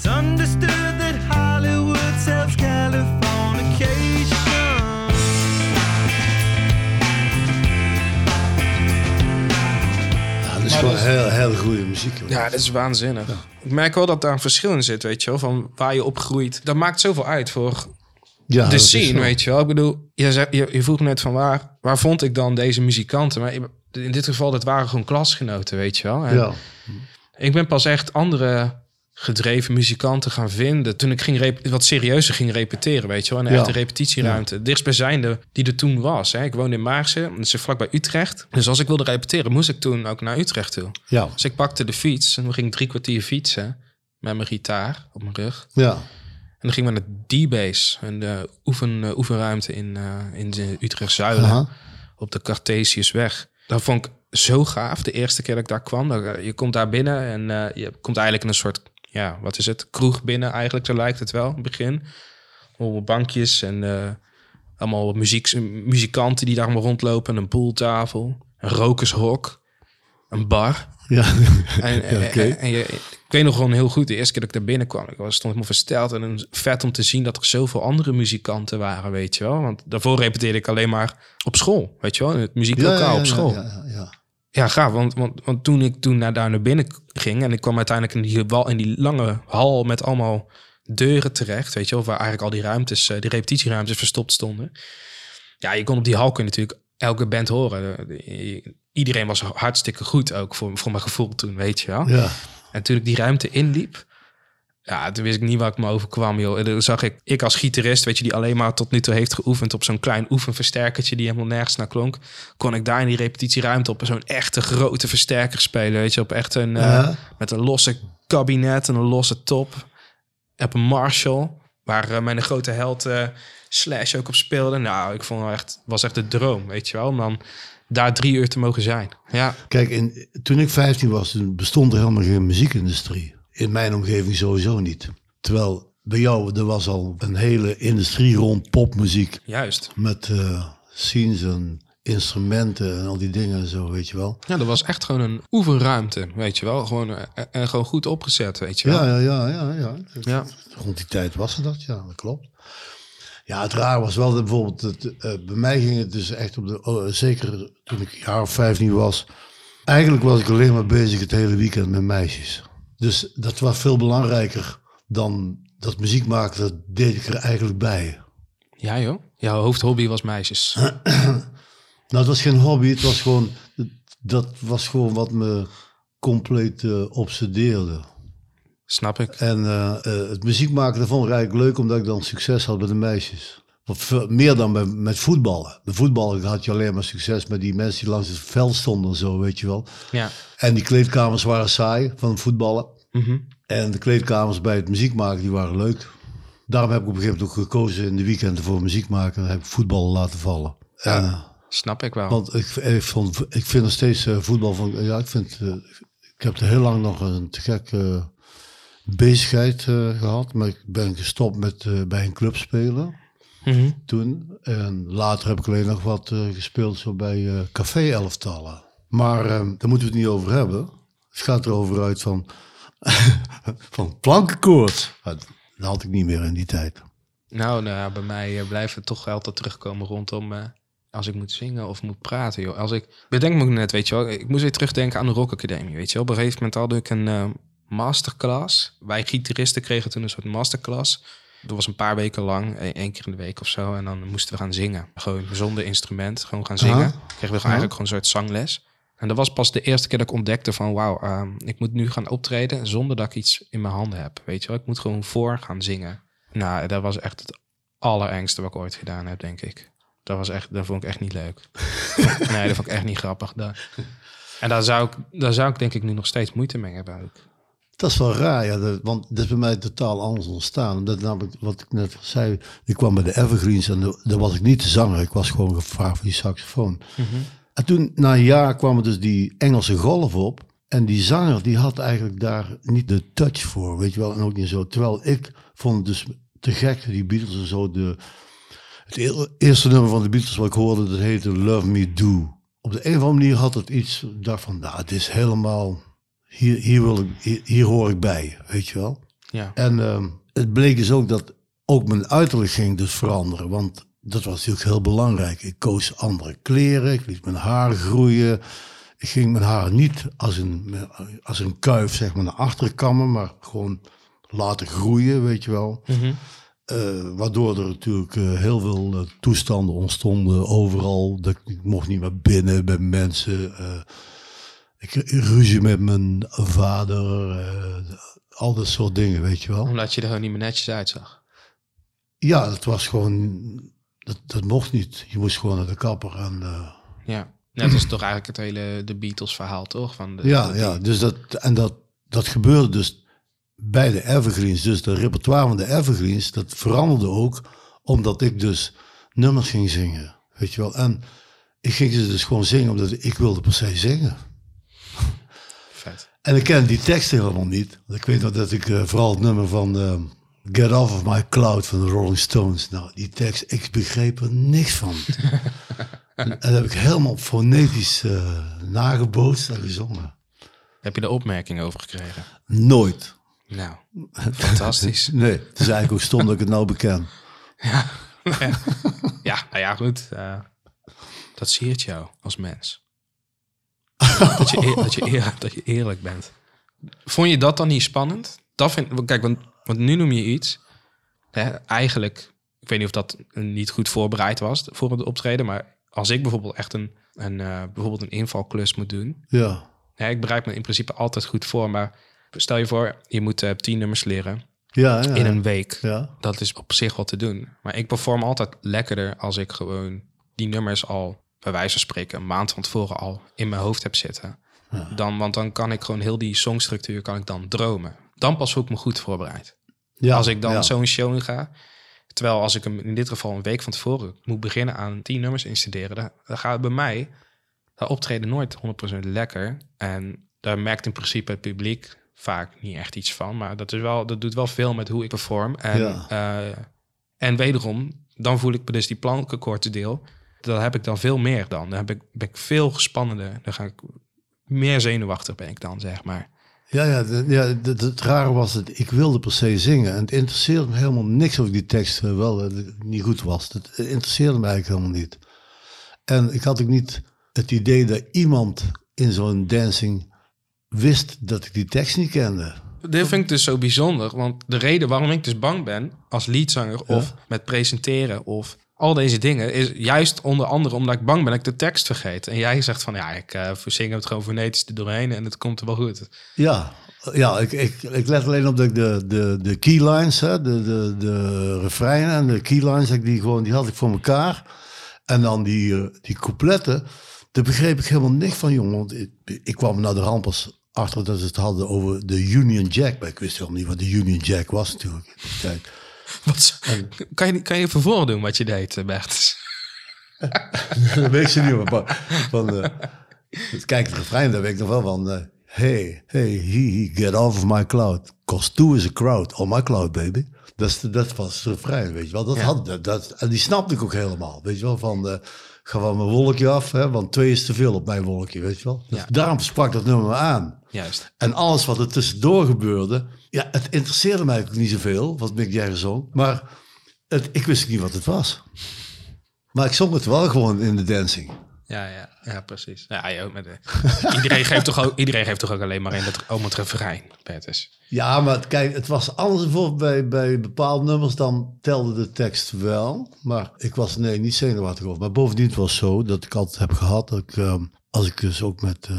It's understood that Hollywood sells Californication. Ja, dat is gewoon heel, heel goede muziek. Ja, dat is waanzinnig. Ik merk wel dat daar een verschil in zit, weet je wel. Van waar je opgroeit. Dat maakt zoveel uit voor Ja, de scene, weet je wel. Ik bedoel, je, zei- je, je vroeg net van waar, waar vond ik dan deze muzikanten? Maar in dit geval, dat waren gewoon klasgenoten, weet je wel. En Ja, Ik ben pas echt andere gedreven muzikanten gaan vinden... toen ik ging wat serieuzer ging repeteren, weet je wel. In een Ja. echte repetitieruimte. Dichtstbijzijnde die er toen was. Hè. Ik woonde in Maarsen, dat is vlakbij Utrecht. Dus als ik wilde repeteren, moest ik toen ook naar Utrecht toe. ja, Dus ik pakte de fiets en we gingen drie kwartier fietsen... met mijn gitaar op mijn rug. ja. En dan gingen we naar D-Base, een eh, oefen, eh, oefenruimte in, eh, in de Utrecht Zuiden, Aha. op de Cartesiusweg. Dat vond ik zo gaaf, de eerste keer dat ik daar kwam. Je komt daar binnen en je komt eigenlijk in een soort, ja, wat is het? Kroeg binnen eigenlijk, zo lijkt het wel, in het begin. Allemaal bankjes en eh, allemaal muziek, muzikanten die daar maar rondlopen. Een pooltafel, een rokershok, een bar. Ja, En, [laughs] Ja, en, en je, ik weet nog gewoon heel goed, de eerste keer dat ik daar binnenkwam, ik was stond helemaal versteld. En een- vet om te zien dat er zoveel andere muzikanten waren, weet je wel. Want daarvoor repeteerde ik alleen maar op school, weet je wel. In het muzieklokaal op school. Ja, ja, ja. Gaaf. Want, want, want toen ik toen naar, daar naar binnen ging en ik kwam uiteindelijk in die, wal, in die lange hal met allemaal deuren terecht, weet je wel, waar eigenlijk al die ruimtes, eh, die repetitieruimtes verstopt stonden. Ja, je kon op die hal kun je natuurlijk elke band horen. De- Iedereen was hartstikke goed ook voor, voor mijn gevoel toen, weet je wel. Ja. En toen ik die ruimte inliep, ja, toen wist ik niet waar ik me overkwam, joh. En toen zag ik, ik als gitarist, weet je, die alleen maar tot nu toe heeft geoefend op zo'n klein oefenversterkertje die helemaal nergens naar klonk, kon ik daar in die repetitieruimte op zo'n echte grote versterker spelen, weet je, op echt een, eh, met een losse kabinet en een losse top. Op een Marshall, waar eh, mijn grote held eh, Slash ook op speelde. Nou, ik vond het echt, was echt de droom, weet je wel, om dan daar drie uur te mogen zijn. Ja, Kijk, in, toen ik 15 was, toen bestond er helemaal geen muziekindustrie. In mijn omgeving sowieso niet. Terwijl bij jou, er was al een hele industrie rond popmuziek. juist. Met eh scenes en instrumenten en al die dingen en zo, weet je wel. Ja, dat was echt gewoon een oefenruimte, weet je wel. Gewoon, eh, en gewoon goed opgezet, weet je wel. Ja, ja, ja, ja. ja. Rond die tijd was dat, ja, dat klopt. Ja, het raar was wel dat bijvoorbeeld, het, eh, bij mij ging het dus echt op de, oh, zeker toen ik een jaar of 15 was. Eigenlijk was ik alleen maar bezig het hele weekend met meisjes. Dus dat was veel belangrijker dan dat muziek maken, dat deed ik er eigenlijk bij. Ja, joh. Jouw hoofdhobby was meisjes. [clears throat] Nou, het was geen hobby, het was gewoon, dat was gewoon wat me compleet eh, obsedeerde. Snap ik. En eh, eh, het muziek maken, dat vond ik eigenlijk leuk, omdat ik dan succes had met de meisjes. Wat veel- meer dan met voetballen. Bij voetballen had je alleen maar succes met die mensen die langs het veld stonden en zo, weet je wel. Ja. En die kleedkamers waren saai van voetballen. Mhm. En de kleedkamers bij het muziek maken, die waren leuk. Daarom heb ik op een gegeven moment ook gekozen in de weekenden voor muziek maken. Dan heb ik voetballen laten vallen. En, eh, Snap ik wel. want ik, ik, vond, ik vind nog steeds eh, voetbal van. Ja, ik vind. eh, ik heb er heel lang nog een te gekke bezigheid eh, gehad. Maar ik ben gestopt met eh, bij een club spelen Mhm. toen. En later heb ik alleen nog wat eh, gespeeld zo bij eh café elftallen. Maar eh, daar moeten we het niet over hebben. Het gaat erover uit van, [laughs] van plankenkoorts. Maar Dat had ik niet meer in die tijd. Nou, nou bij mij eh, blijft het toch altijd terugkomen rondom als ik moet zingen of moet praten. Joh. Als ik bedenk me net, weet je wel, ik moest weer terugdenken aan de Rock Academie. Weet je wel, op een gegeven moment had ik een masterclass. Wij gitaristen kregen toen een soort masterclass. Dat was een paar weken lang, e- één keer in de week of zo. En dan moesten we gaan zingen. Gewoon zonder instrument, gewoon gaan zingen. Aha. Kregen we eigenlijk gewoon een soort zangles. En dat was pas de eerste keer dat ik ontdekte van... wauw, ehm, ik moet nu gaan optreden zonder dat ik iets in mijn handen heb. Weet je wel, ik moet gewoon voor gaan zingen. Nou, dat was echt het allerengste wat ik ooit gedaan heb, denk ik. Dat was echt, dat vond ik echt niet leuk. [laughs] nee, dat vond ik echt niet grappig. Dat- En daar zou, ik, daar zou ik denk ik nu nog steeds moeite mee hebben. ook. Dat is wel raar, ja, dat- want dat is bij mij totaal anders ontstaan. Dat namelijk, wat ik net zei, ik kwam bij de Evergreens en da- daar was ik niet de zanger. Ik was gewoon gevraagd voor die saxofoon. En toen, na een jaar, kwam er dus die Engelse golf op. En die zanger, die had eigenlijk daar niet de touch voor, weet je wel. En ook niet zo. Terwijl ik vond het dus te gek, die Beatles en zo. De, het eerste nummer van de Beatles wat ik hoorde, dat heette Love Me Do. Op de een of andere manier had het iets, ik dacht van, nou, het is helemaal, hier, hier, wil ik, hier, hier hoor ik bij, weet je wel. Ja. En ehm, het bleek dus ook dat ook mijn uiterlijk ging dus veranderen. Want dat was natuurlijk heel belangrijk. Ik koos andere kleren, ik liet mijn haar groeien. Ik ging mijn haar niet als een, als een kuif zeg maar, naar achteren kammen, maar gewoon laten groeien, weet je wel. Eh, waardoor er natuurlijk eh, heel veel eh, toestanden ontstonden overal. Dat, ik mocht niet meer binnen bij mensen. Ik ruzie met mijn vader. eh, al dat soort dingen, weet je wel. Omdat je er gewoon niet meer netjes uitzag. Ja, het was gewoon... Dat, dat mocht niet. Je moest gewoon naar de kapper. En, eh, Ja. Net als toch eigenlijk het hele de Beatles verhaal, toch? Van de, ja, de- ja, dus dat, en dat, dat gebeurde dus bij de Evergreens, dus de repertoire van de Evergreens, dat veranderde ook omdat ik dus nummers ging zingen. Weet je wel. En ik ging ze dus gewoon zingen omdat ik wilde per se zingen. En ik ken die tekst helemaal niet. Want ik weet nog dat ik eh, vooral het nummer van eh, Get Off of My Cloud van de Rolling Stones. Nou, die tekst, ik begreep er niks van. [laughs] en dat heb ik helemaal fonetisch eh, nagebootst en gezongen. Heb je er opmerking over gekregen? Nooit. Nou, [laughs] fantastisch. Nee, het is eigenlijk ook stom dat ik het nou beken. [laughs] Ja, nou ja, goed. dat siert jou als mens. [laughs] dat, je eer- dat, je eer- [laughs] dat je eerlijk bent. Vond je dat dan niet spannend? Dat vind, kijk, want, want nu noem je iets. Hè, eigenlijk, ik weet niet of dat niet goed voorbereid was voor het optreden. Maar als ik bijvoorbeeld echt een, een, eh, bijvoorbeeld een invalklus moet doen. Ja, Hè, ik bereid me in principe altijd goed voor. Maar stel je voor, je moet eh, tien nummers leren ja, ja. in een week. Ja, Dat is op zich wel te doen. Maar ik perform altijd lekkerder als ik gewoon die nummers al, bij wijze van spreken, een maand van tevoren al in mijn hoofd heb zitten. Dan, want dan kan ik gewoon heel die songstructuur kan ik dan dromen. Dan pas voel ik me goed voorbereid. ja als ik dan ja. zo'n show ga. Terwijl als ik hem in dit geval een week van tevoren moet beginnen aan tien nummers instuderen, dan, dan gaat het bij mij dat optreden nooit 100% lekker. En daar merkt in principe het publiek vaak niet echt iets van. Maar dat, is wel, dat doet wel veel met hoe ik perform. En, Ja. eh, en wederom, dan voel ik me dus die plankenkoortendeel. Dat heb ik dan veel meer dan. Dan heb ik, ben ik veel gespannender. Dan ga ik meer zenuwachtig ben ik dan, zeg maar. Ja, ja, ja het rare was dat ik wilde per se zingen. En het interesseerde me helemaal niks of die tekst eh, wel eh, niet goed was. Het interesseerde me eigenlijk helemaal niet. En ik had ook niet het idee dat iemand in zo'n dancing wist dat ik die tekst niet kende. Dit vind ik dus zo bijzonder. Want de reden waarom ik dus bang ben als leadzanger of met presenteren of al deze dingen is juist onder andere omdat ik bang ben dat ik de tekst vergeet. En jij zegt van ja, ik uh, zing het gewoon fonetisch er doorheen en het komt er wel goed. Ja, ja ik, ik, ik let alleen op dat de, de, de keylines, hè, de, de, de refreinen en de keylines, die, gewoon, die had ik voor elkaar. En dan die, eh, die coupletten, daar begreep ik helemaal niks van, jongen. Want ik, ik kwam naar de rampers achter dat ze het hadden over de Union Jack. Maar ik wist helemaal niet wat de Union Jack was natuurlijk [laughs] Wat, kan, je, kan je even voordoen wat je deed, eh, Bert? dat [laughs] weet ze niet, maar van, uh, kijk, het refrein, daar weet ik nog wel van. Uh, hey, hey, he, he, get off of my cloud. Cause two is a crowd on my cloud, baby. Dat, is, dat was het refrein, weet je wel. Dat Ja. had, dat, dat, en die snapte ik ook helemaal, weet je wel. Van, uh, ga van mijn wolkje af, hè, want twee is te veel op mijn wolkje, weet je wel. Dus Ja. daarom sprak dat nummer me aan. Juist. En alles wat er tussendoor gebeurde, ja, het interesseerde mij ook niet zoveel, wat Mick Jagger zong. Maar het, ik wist niet wat het was. Maar ik zong het wel gewoon in de dancing. Ja, ja, ja, precies. Ja, ook met de, [laughs] iedereen, geeft toch ook, iedereen geeft toch ook alleen maar in dat om het refrein, Bertus. Ja, maar het- kijk, het was anders bijvoorbeeld bij, bij bepaalde nummers, dan telde de tekst wel. Maar ik was nee, niet zenuwachtig over. Maar bovendien het was zo dat ik altijd heb gehad dat ik, ehm, als ik dus ook met eh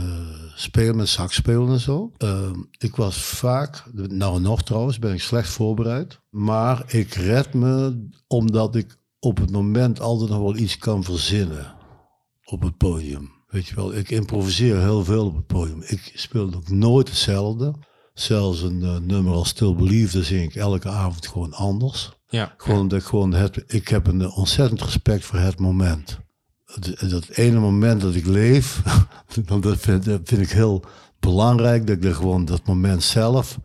spelen, met sax spelen en zo. ehm, ik was vaak, nou nog trouwens, ben ik slecht voorbereid. Maar ik red me omdat ik op het moment altijd nog wel iets kan verzinnen op het podium. Weet je wel, ik improviseer heel veel op het podium. Ik speel ook nooit hetzelfde. Zelfs een eh, nummer als Still Believe, zing ik elke avond gewoon anders. Ja, Gewoon omdat ik gewoon het, ik heb een eh, ontzettend respect voor het moment. Dat, ene moment dat ik leef, [laughs] dat vind, dat vind ik heel belangrijk. Dat ik er gewoon dat moment zelf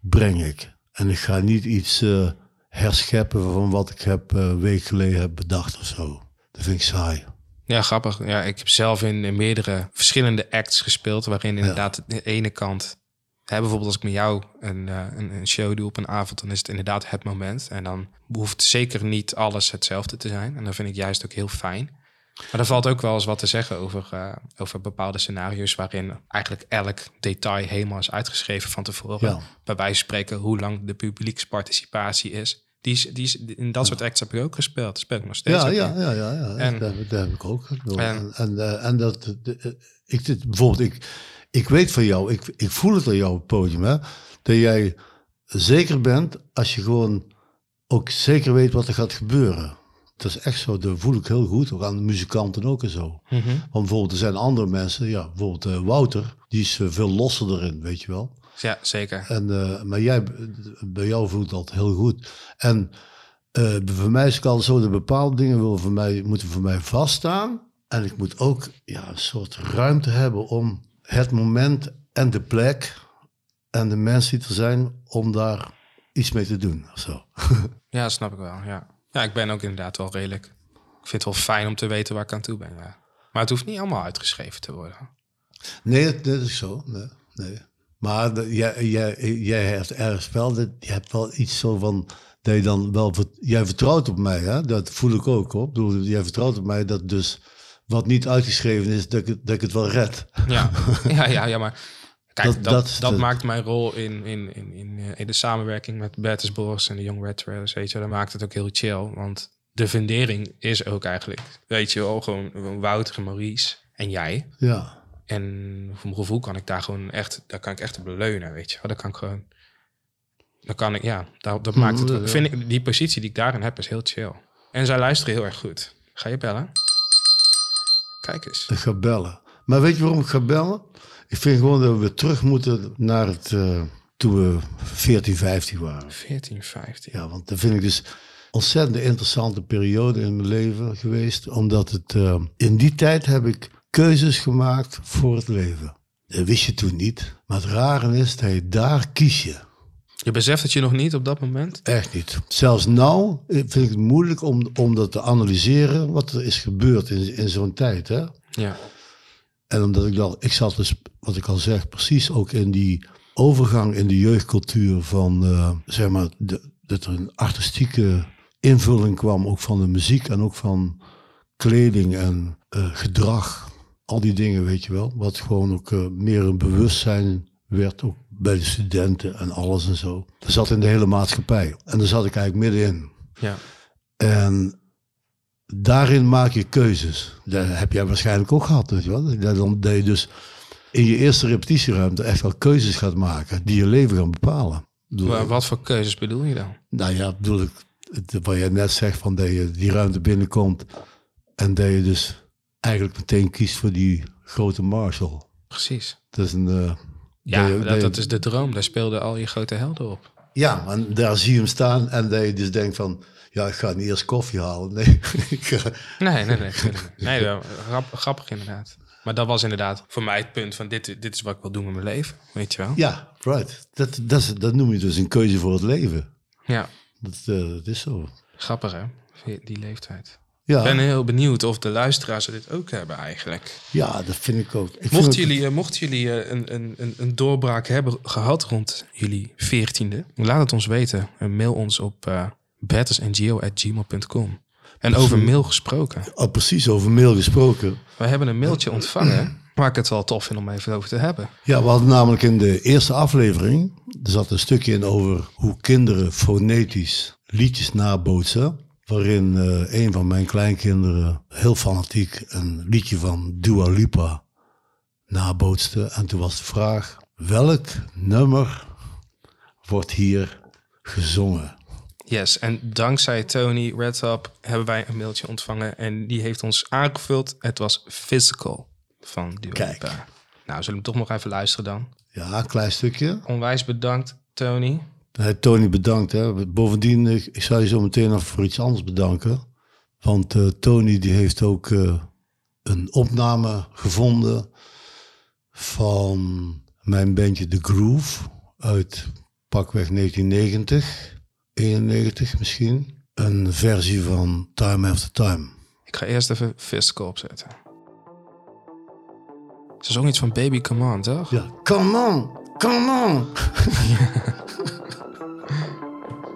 breng ik. En ik ga niet iets eh, herscheppen van wat ik heb eh, een week geleden heb bedacht of zo. Dat vind ik saai. Ja, grappig. Ja, ik heb zelf in, in meerdere verschillende acts gespeeld, waarin inderdaad de ene kant, hè, bijvoorbeeld als ik met jou een, eh, een, een show doe op een avond, dan is het inderdaad het moment. En dan hoeft zeker niet alles hetzelfde te zijn. En dat vind ik juist ook heel fijn. Maar er valt ook wel eens wat te zeggen over, eh, over bepaalde scenario's waarin eigenlijk elk detail helemaal is uitgeschreven van tevoren. Ja. Bij wijze van spreken hoe lang de publieksparticipatie is. Die is, die is, in dat soort acts heb ik ook gespeeld. Dat speel ik nog steeds. Ja, ja, ja, ja, ja. En- dat, heb- ik ook. En- En, eh, en dat, de- ik, dit, bijvoorbeeld, ik, ik weet van jou, ik, ik voel het aan jou op het podium, hè, dat jij zeker bent als je gewoon ook zeker weet wat er gaat gebeuren. Dat is echt zo, dat voel ik heel goed, ook aan de muzikanten ook en zo. Mhm. Want bijvoorbeeld, er zijn andere mensen, ja, bijvoorbeeld eh, Wouter, die is eh, veel losser erin, weet je wel. Ja, zeker. En, eh, maar jij, bij jou voelt dat heel goed. En voor mij is het altijd zo, dat bepaalde dingen willen voor mij, moeten voor mij vaststaan. En ik moet ook ja, een soort ruimte hebben om het moment en de plek en de mensen die er zijn, om daar iets mee te doen. Of zo. [laughs] Ja, dat snap ik wel. Ja. Ja, ik ben ook inderdaad wel redelijk. Ik vind het wel fijn om te weten waar ik aan toe ben. Ja. Maar het hoeft niet allemaal uitgeschreven te worden. Nee, dat, dat is zo. Nee, nee. Maar de- jij, jij, jij hebt ergens wel, dat- je hebt wel iets zo van, dat je dan wel, jij vertrouwt op mij, hè? dat voel ik ook op. Bedoel, jij vertrouwt op mij dat dus wat niet uitgeschreven is, dat ik, het- dat ik het wel red. Ja, [laughs] ja, ja, ja maar kijk, Dat- dat, maakt mijn rol in, in, in, in, eh, in de samenwerking met Bertus Bos en de Young Red Trailers, weet je, dat maakt het ook heel chill. Want de fundering is ook eigenlijk, weet je wel, gewoon Wouter en Maurice en jij. Ja, En voor mijn gevoel kan ik daar gewoon echt, daar kan ik echt op leunen, weet je wel. Dat kan ik gewoon, dan kan ik, ja, dat, dat maakt ja. het, vind ik, die positie die ik daarin heb is heel chill. En zij luisteren heel erg goed. Ga je bellen? Kijk eens. ik ga bellen. Maar weet je waarom ik ga bellen? Ik vind gewoon dat we terug moeten naar het, eh, toen we 14, 15 waren. 14, 15. Ja, want dat vind ik dus ontzettend interessante periode in mijn leven geweest. Omdat het, eh, in die tijd heb ik keuzes gemaakt voor het leven. Dat wist je toen niet. Maar het rare is dat je daar kies je. Je beseft het je nog niet op dat moment? Echt niet. Zelfs nou vind ik het moeilijk om, om dat te analyseren wat er is gebeurd in, in zo'n tijd. Hè? Ja. En omdat ik dan, ik zat dus, wat ik al zeg, precies ook in die overgang in de jeugdcultuur van, eh, zeg maar, de, dat er een artistieke invulling kwam, ook van de muziek en ook van kleding en eh, gedrag. Al die dingen, weet je wel. Wat gewoon ook eh, meer een bewustzijn werd, ook bij de studenten en alles en zo. Dat zat in de hele maatschappij. En daar zat ik eigenlijk middenin. Ja. En daarin maak je keuzes. Dat heb jij waarschijnlijk ook gehad, weet je wel. Dat, je dus in je eerste repetitieruimte echt wel keuzes gaat maken die je leven gaan bepalen. Wat voor keuzes bedoel je dan? nou ja, bedoel ik, wat jij net zegt, van dat je die ruimte binnenkomt en dat je dus eigenlijk meteen kiest voor die grote Marshall. Precies. Dat is een... eh, Ja, je- dat, je- dat is de droom. Daar speelden al je grote helden op. Ja, en daar zie je hem staan en dat je dus denkt van, ja, ik ga niet eerst koffie halen. Nee, [laughs] Nee, nee, nee. Nee, nee. grap- grappig inderdaad. Maar dat was inderdaad voor mij het punt van dit, dit is wat ik wil doen met mijn leven. Weet je wel? Ja, right. Dat, dat, dat noem je dus een keuze voor het leven. Ja. Dat, eh, dat is zo. Grappig hè? Die leeftijd. Ja, Ik ben heel benieuwd of de luisteraars dit ook hebben eigenlijk. ja dat vind ik ook. Ik vind Mochten jullie, eh, mochten jullie eh, een, een, een, een doorbraak hebben gehad rond jullie veertiende, laat het ons weten. En mail ons op uh, bettersngeo.gmail.com. En over mail gesproken. Oh, precies over mail gesproken. We hebben een mailtje ontvangen waar ik het wel tof vind om even over te hebben. Ja, we hadden namelijk in de eerste aflevering, er zat een stukje in over hoe kinderen fonetisch liedjes nabootsen. Waarin eh, een van mijn kleinkinderen heel fanatiek een liedje van Dua Lipa nabootste. En toen was de vraag, welk nummer wordt hier gezongen? Yes, en dankzij Tony Redtop hebben wij een mailtje ontvangen en die heeft ons aangevuld. Het was Physical van Dua Kijk. Nou, zullen we hem toch nog even luisteren dan? Ja, een klein stukje. Onwijs bedankt, Tony. Hey, Tony, bedankt. Hè. Bovendien, ik, ik zou je zo meteen nog voor iets anders bedanken. Want eh, Tony die heeft ook eh, een opname gevonden van mijn bandje The Groove uit pakweg 1990, 91 misschien. Een versie van Time After Time. Ik ga eerst even Physical opzetten. Ze zong iets van Baby Come On, toch? Ja, come on, come on. [laughs]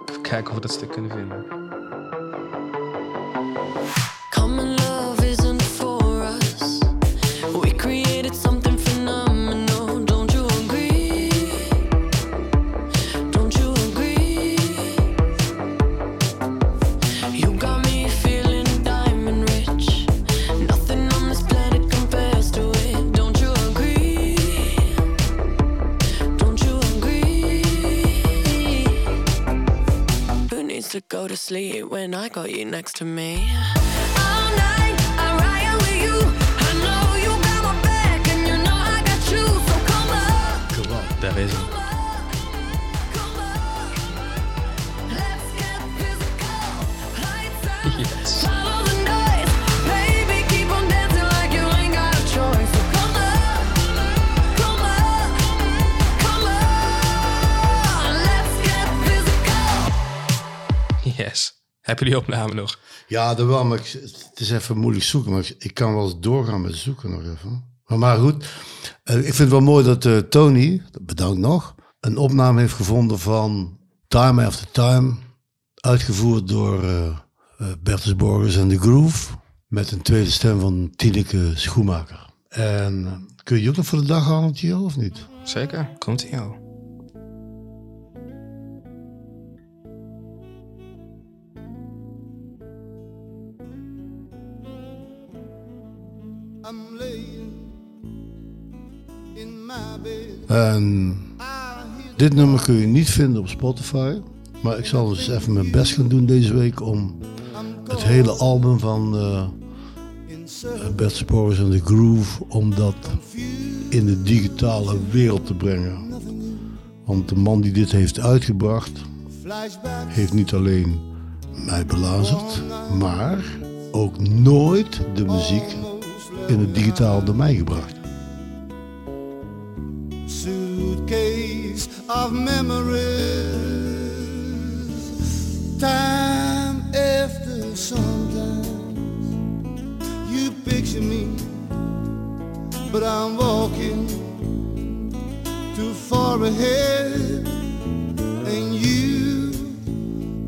Even kijken of we dat stuk kunnen vinden. To go to sleep when I got you next to me? All night I ride with you. I know you got my back and you know I got you. So come on. Come on. Daar is Heb je die opname nog? Ja, dat wel, maar ik, het is even moeilijk zoeken. Maar ik, ik kan wel eens doorgaan met zoeken nog even. Maar, maar goed, eh, ik vind het wel mooi dat eh, Tony, bedankt nog, een opname heeft gevonden van Time After Time. Uitgevoerd door eh eh, Bertus Borgers en The Groove. Met een tweede stem van Tineke Schoenmaker. En kun je ook nog voor de dag halen, Gio, of niet? Zeker. Komt ie al. En dit nummer kun je niet vinden op Spotify. Maar ik zal dus even mijn best gaan doen deze week om het hele album van uh, Bert Spores en The Groove, om dat in de digitale wereld te brengen. Want de man die dit heeft uitgebracht, heeft niet alleen mij belazerd, maar ook nooit de muziek in het digitale domein gebracht. Of memories. Time after sometimes you picture me, but I'm walking too far ahead, and you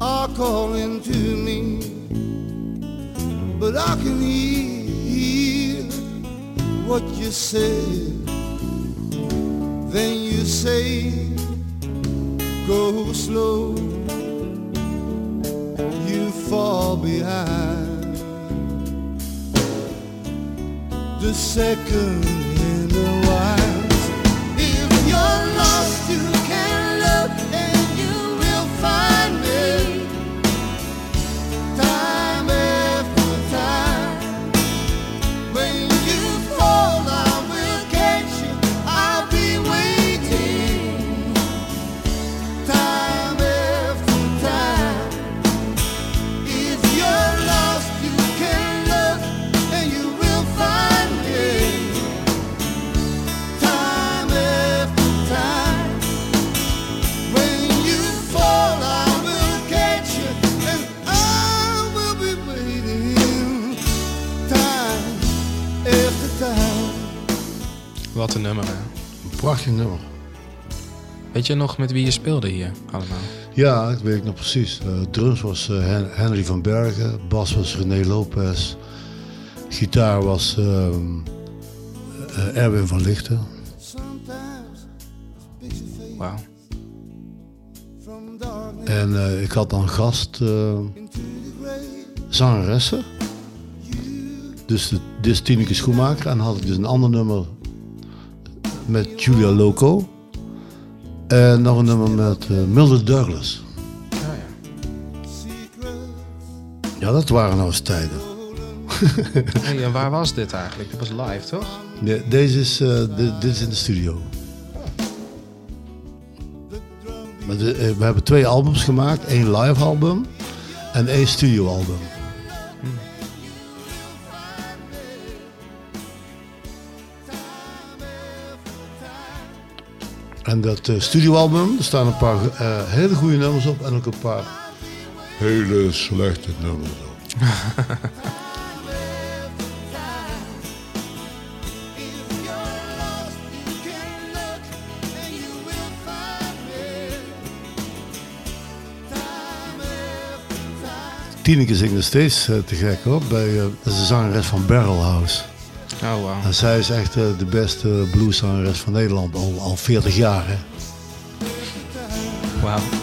are calling to me, but I can hear what you said. Then you say, go slow, you fall behind. The second Wat een nummer, hè? Een prachtig nummer. Weet je nog met wie je speelde hier allemaal? Ja, dat weet ik nog precies. Eh, drums was eh, Hen- Henry van Bergen, bas was René Lopez, gitaar was ehm, eh, Erwin van Lichten. Wauw. En ik had dan gast zangeressen. Dus de, dit is Tineke Schoenmaker. En had ik dus een ander nummer met Julia Loco. En nog een nummer met eh Mildred Douglas. Ja, ja. Secret Ja, dat waren nou eens tijden. [laughs] Hey, en waar was dit eigenlijk? Dit was live, toch? Nee, deze is, eh, di- dit is in de studio. Eh, we hebben twee albums gemaakt. één live album en één studio album. En dat eh, studioalbum, er staan een paar eh, hele goede nummers op en ook een paar hele slechte nummers op. Tineke zingt nog steeds eh, te gek hoor. Bij, de zangeres van Barrel House. Oh. En zij is echt eh, de beste blueszangeres van Nederland, al, al 40 jaar. Hè. Wauw.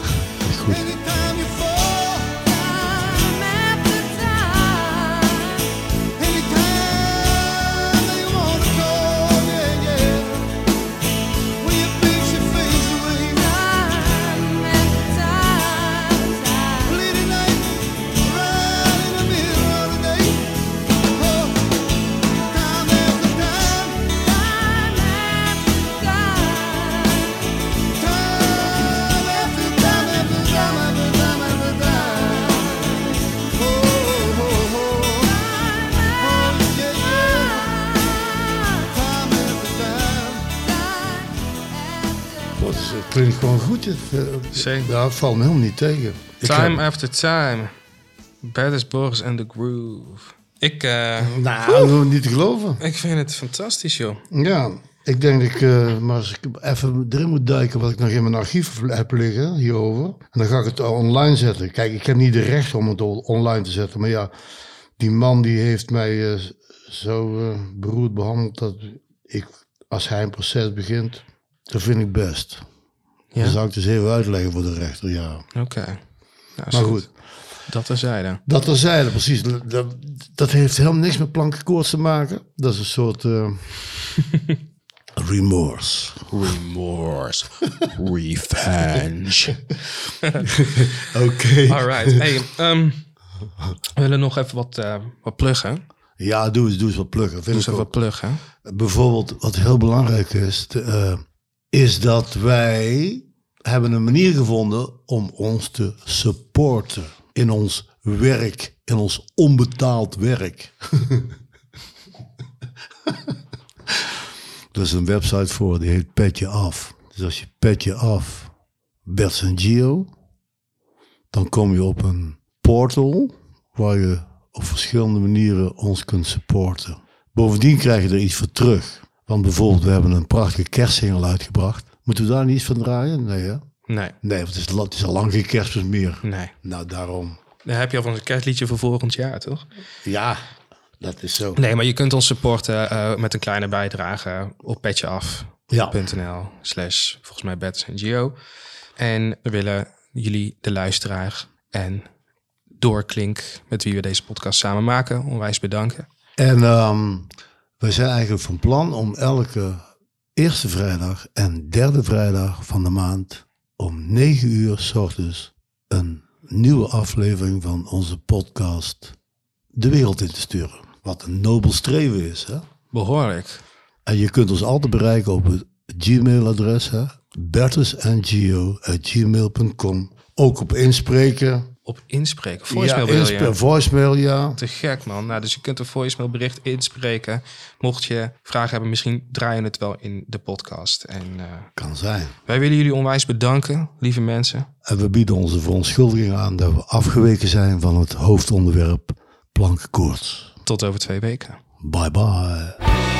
Het klinkt gewoon goed. Het, eh. Ja, valt me helemaal niet tegen. Ik Time heb- after time. Bad as Boris and the Groove. Ik, eh, Nou, niet te geloven. ik vind het fantastisch, joh. Ja, ik denk dat ik eh, maar eens even erin moet duiken wat ik nog in mijn archief heb liggen hierover. En dan ga ik het online zetten. Kijk, ik heb niet de recht om het on- online te zetten. Maar ja, die man die heeft mij eh, zo eh, beroerd behandeld dat ik, als hij een proces begint, dat vind ik best. Ja? Dan zou ik dus even uitleggen voor de rechter, ja. Oké. Nou, Maar goed, Dat terzijde. dat terzijde, precies. Dat, dat heeft helemaal niks met plankenkoorts te maken. Dat is een soort eh, [laughs] remorse. Remorse. Revenge. [laughs] Oké. Alright. Hey, ehm, we willen nog even wat, eh, wat pluggen. Ja, doe eens, doe eens wat pluggen. Doe Vind eens even ook. wat pluggen. Bijvoorbeeld, wat heel belangrijk is, te, eh, is dat wij hebben een manier gevonden om ons te supporten in ons werk, in ons onbetaald werk. [laughs] er is een website voor, die heet Petje Af. Dus als je Petje Af, Bert en Gio, dan kom je op een portal waar je op verschillende manieren ons kunt supporten. Bovendien krijg je er iets voor terug. Want bijvoorbeeld, we hebben een prachtige kerstsingel uitgebracht. Moeten we daar niet iets van draaien? Nee, hè? Nee, Nee, want het is, het is al lang geen kerstmis meer. nee. Nou, daarom. Dan heb je al van een kerstliedje voor volgend jaar, toch? Ja, dat is zo. Nee, maar je kunt ons supporten eh, met een kleine bijdrage op petjeaf.nl Ja. slash volgens mij Bets en Gio. En we willen jullie, de luisteraar en Doorklink, met wie we deze podcast samen maken, onwijs bedanken. En ehm we zijn eigenlijk van plan om elke eerste vrijdag en derde vrijdag van de maand om 9 uur s ochtends een nieuwe aflevering van onze podcast de wereld in te sturen. Wat een nobel streven is, hè? Behoorlijk. En je kunt ons altijd bereiken op het Gmail-adres, hè? bertusangio.gmail.com. Ook op inspreken. Op inspreken. Voicemail ja, voicemail, ja. Te gek, man. Nou, dus je kunt een voicemailbericht inspreken. Mocht je vragen hebben, misschien draaien we het wel in de podcast. En eh, Kan zijn. wij willen jullie onwijs bedanken, lieve mensen. En we bieden onze verontschuldiging aan dat we afgeweken zijn van het hoofdonderwerp plankenkoorts. Tot over twee weken. Bye bye.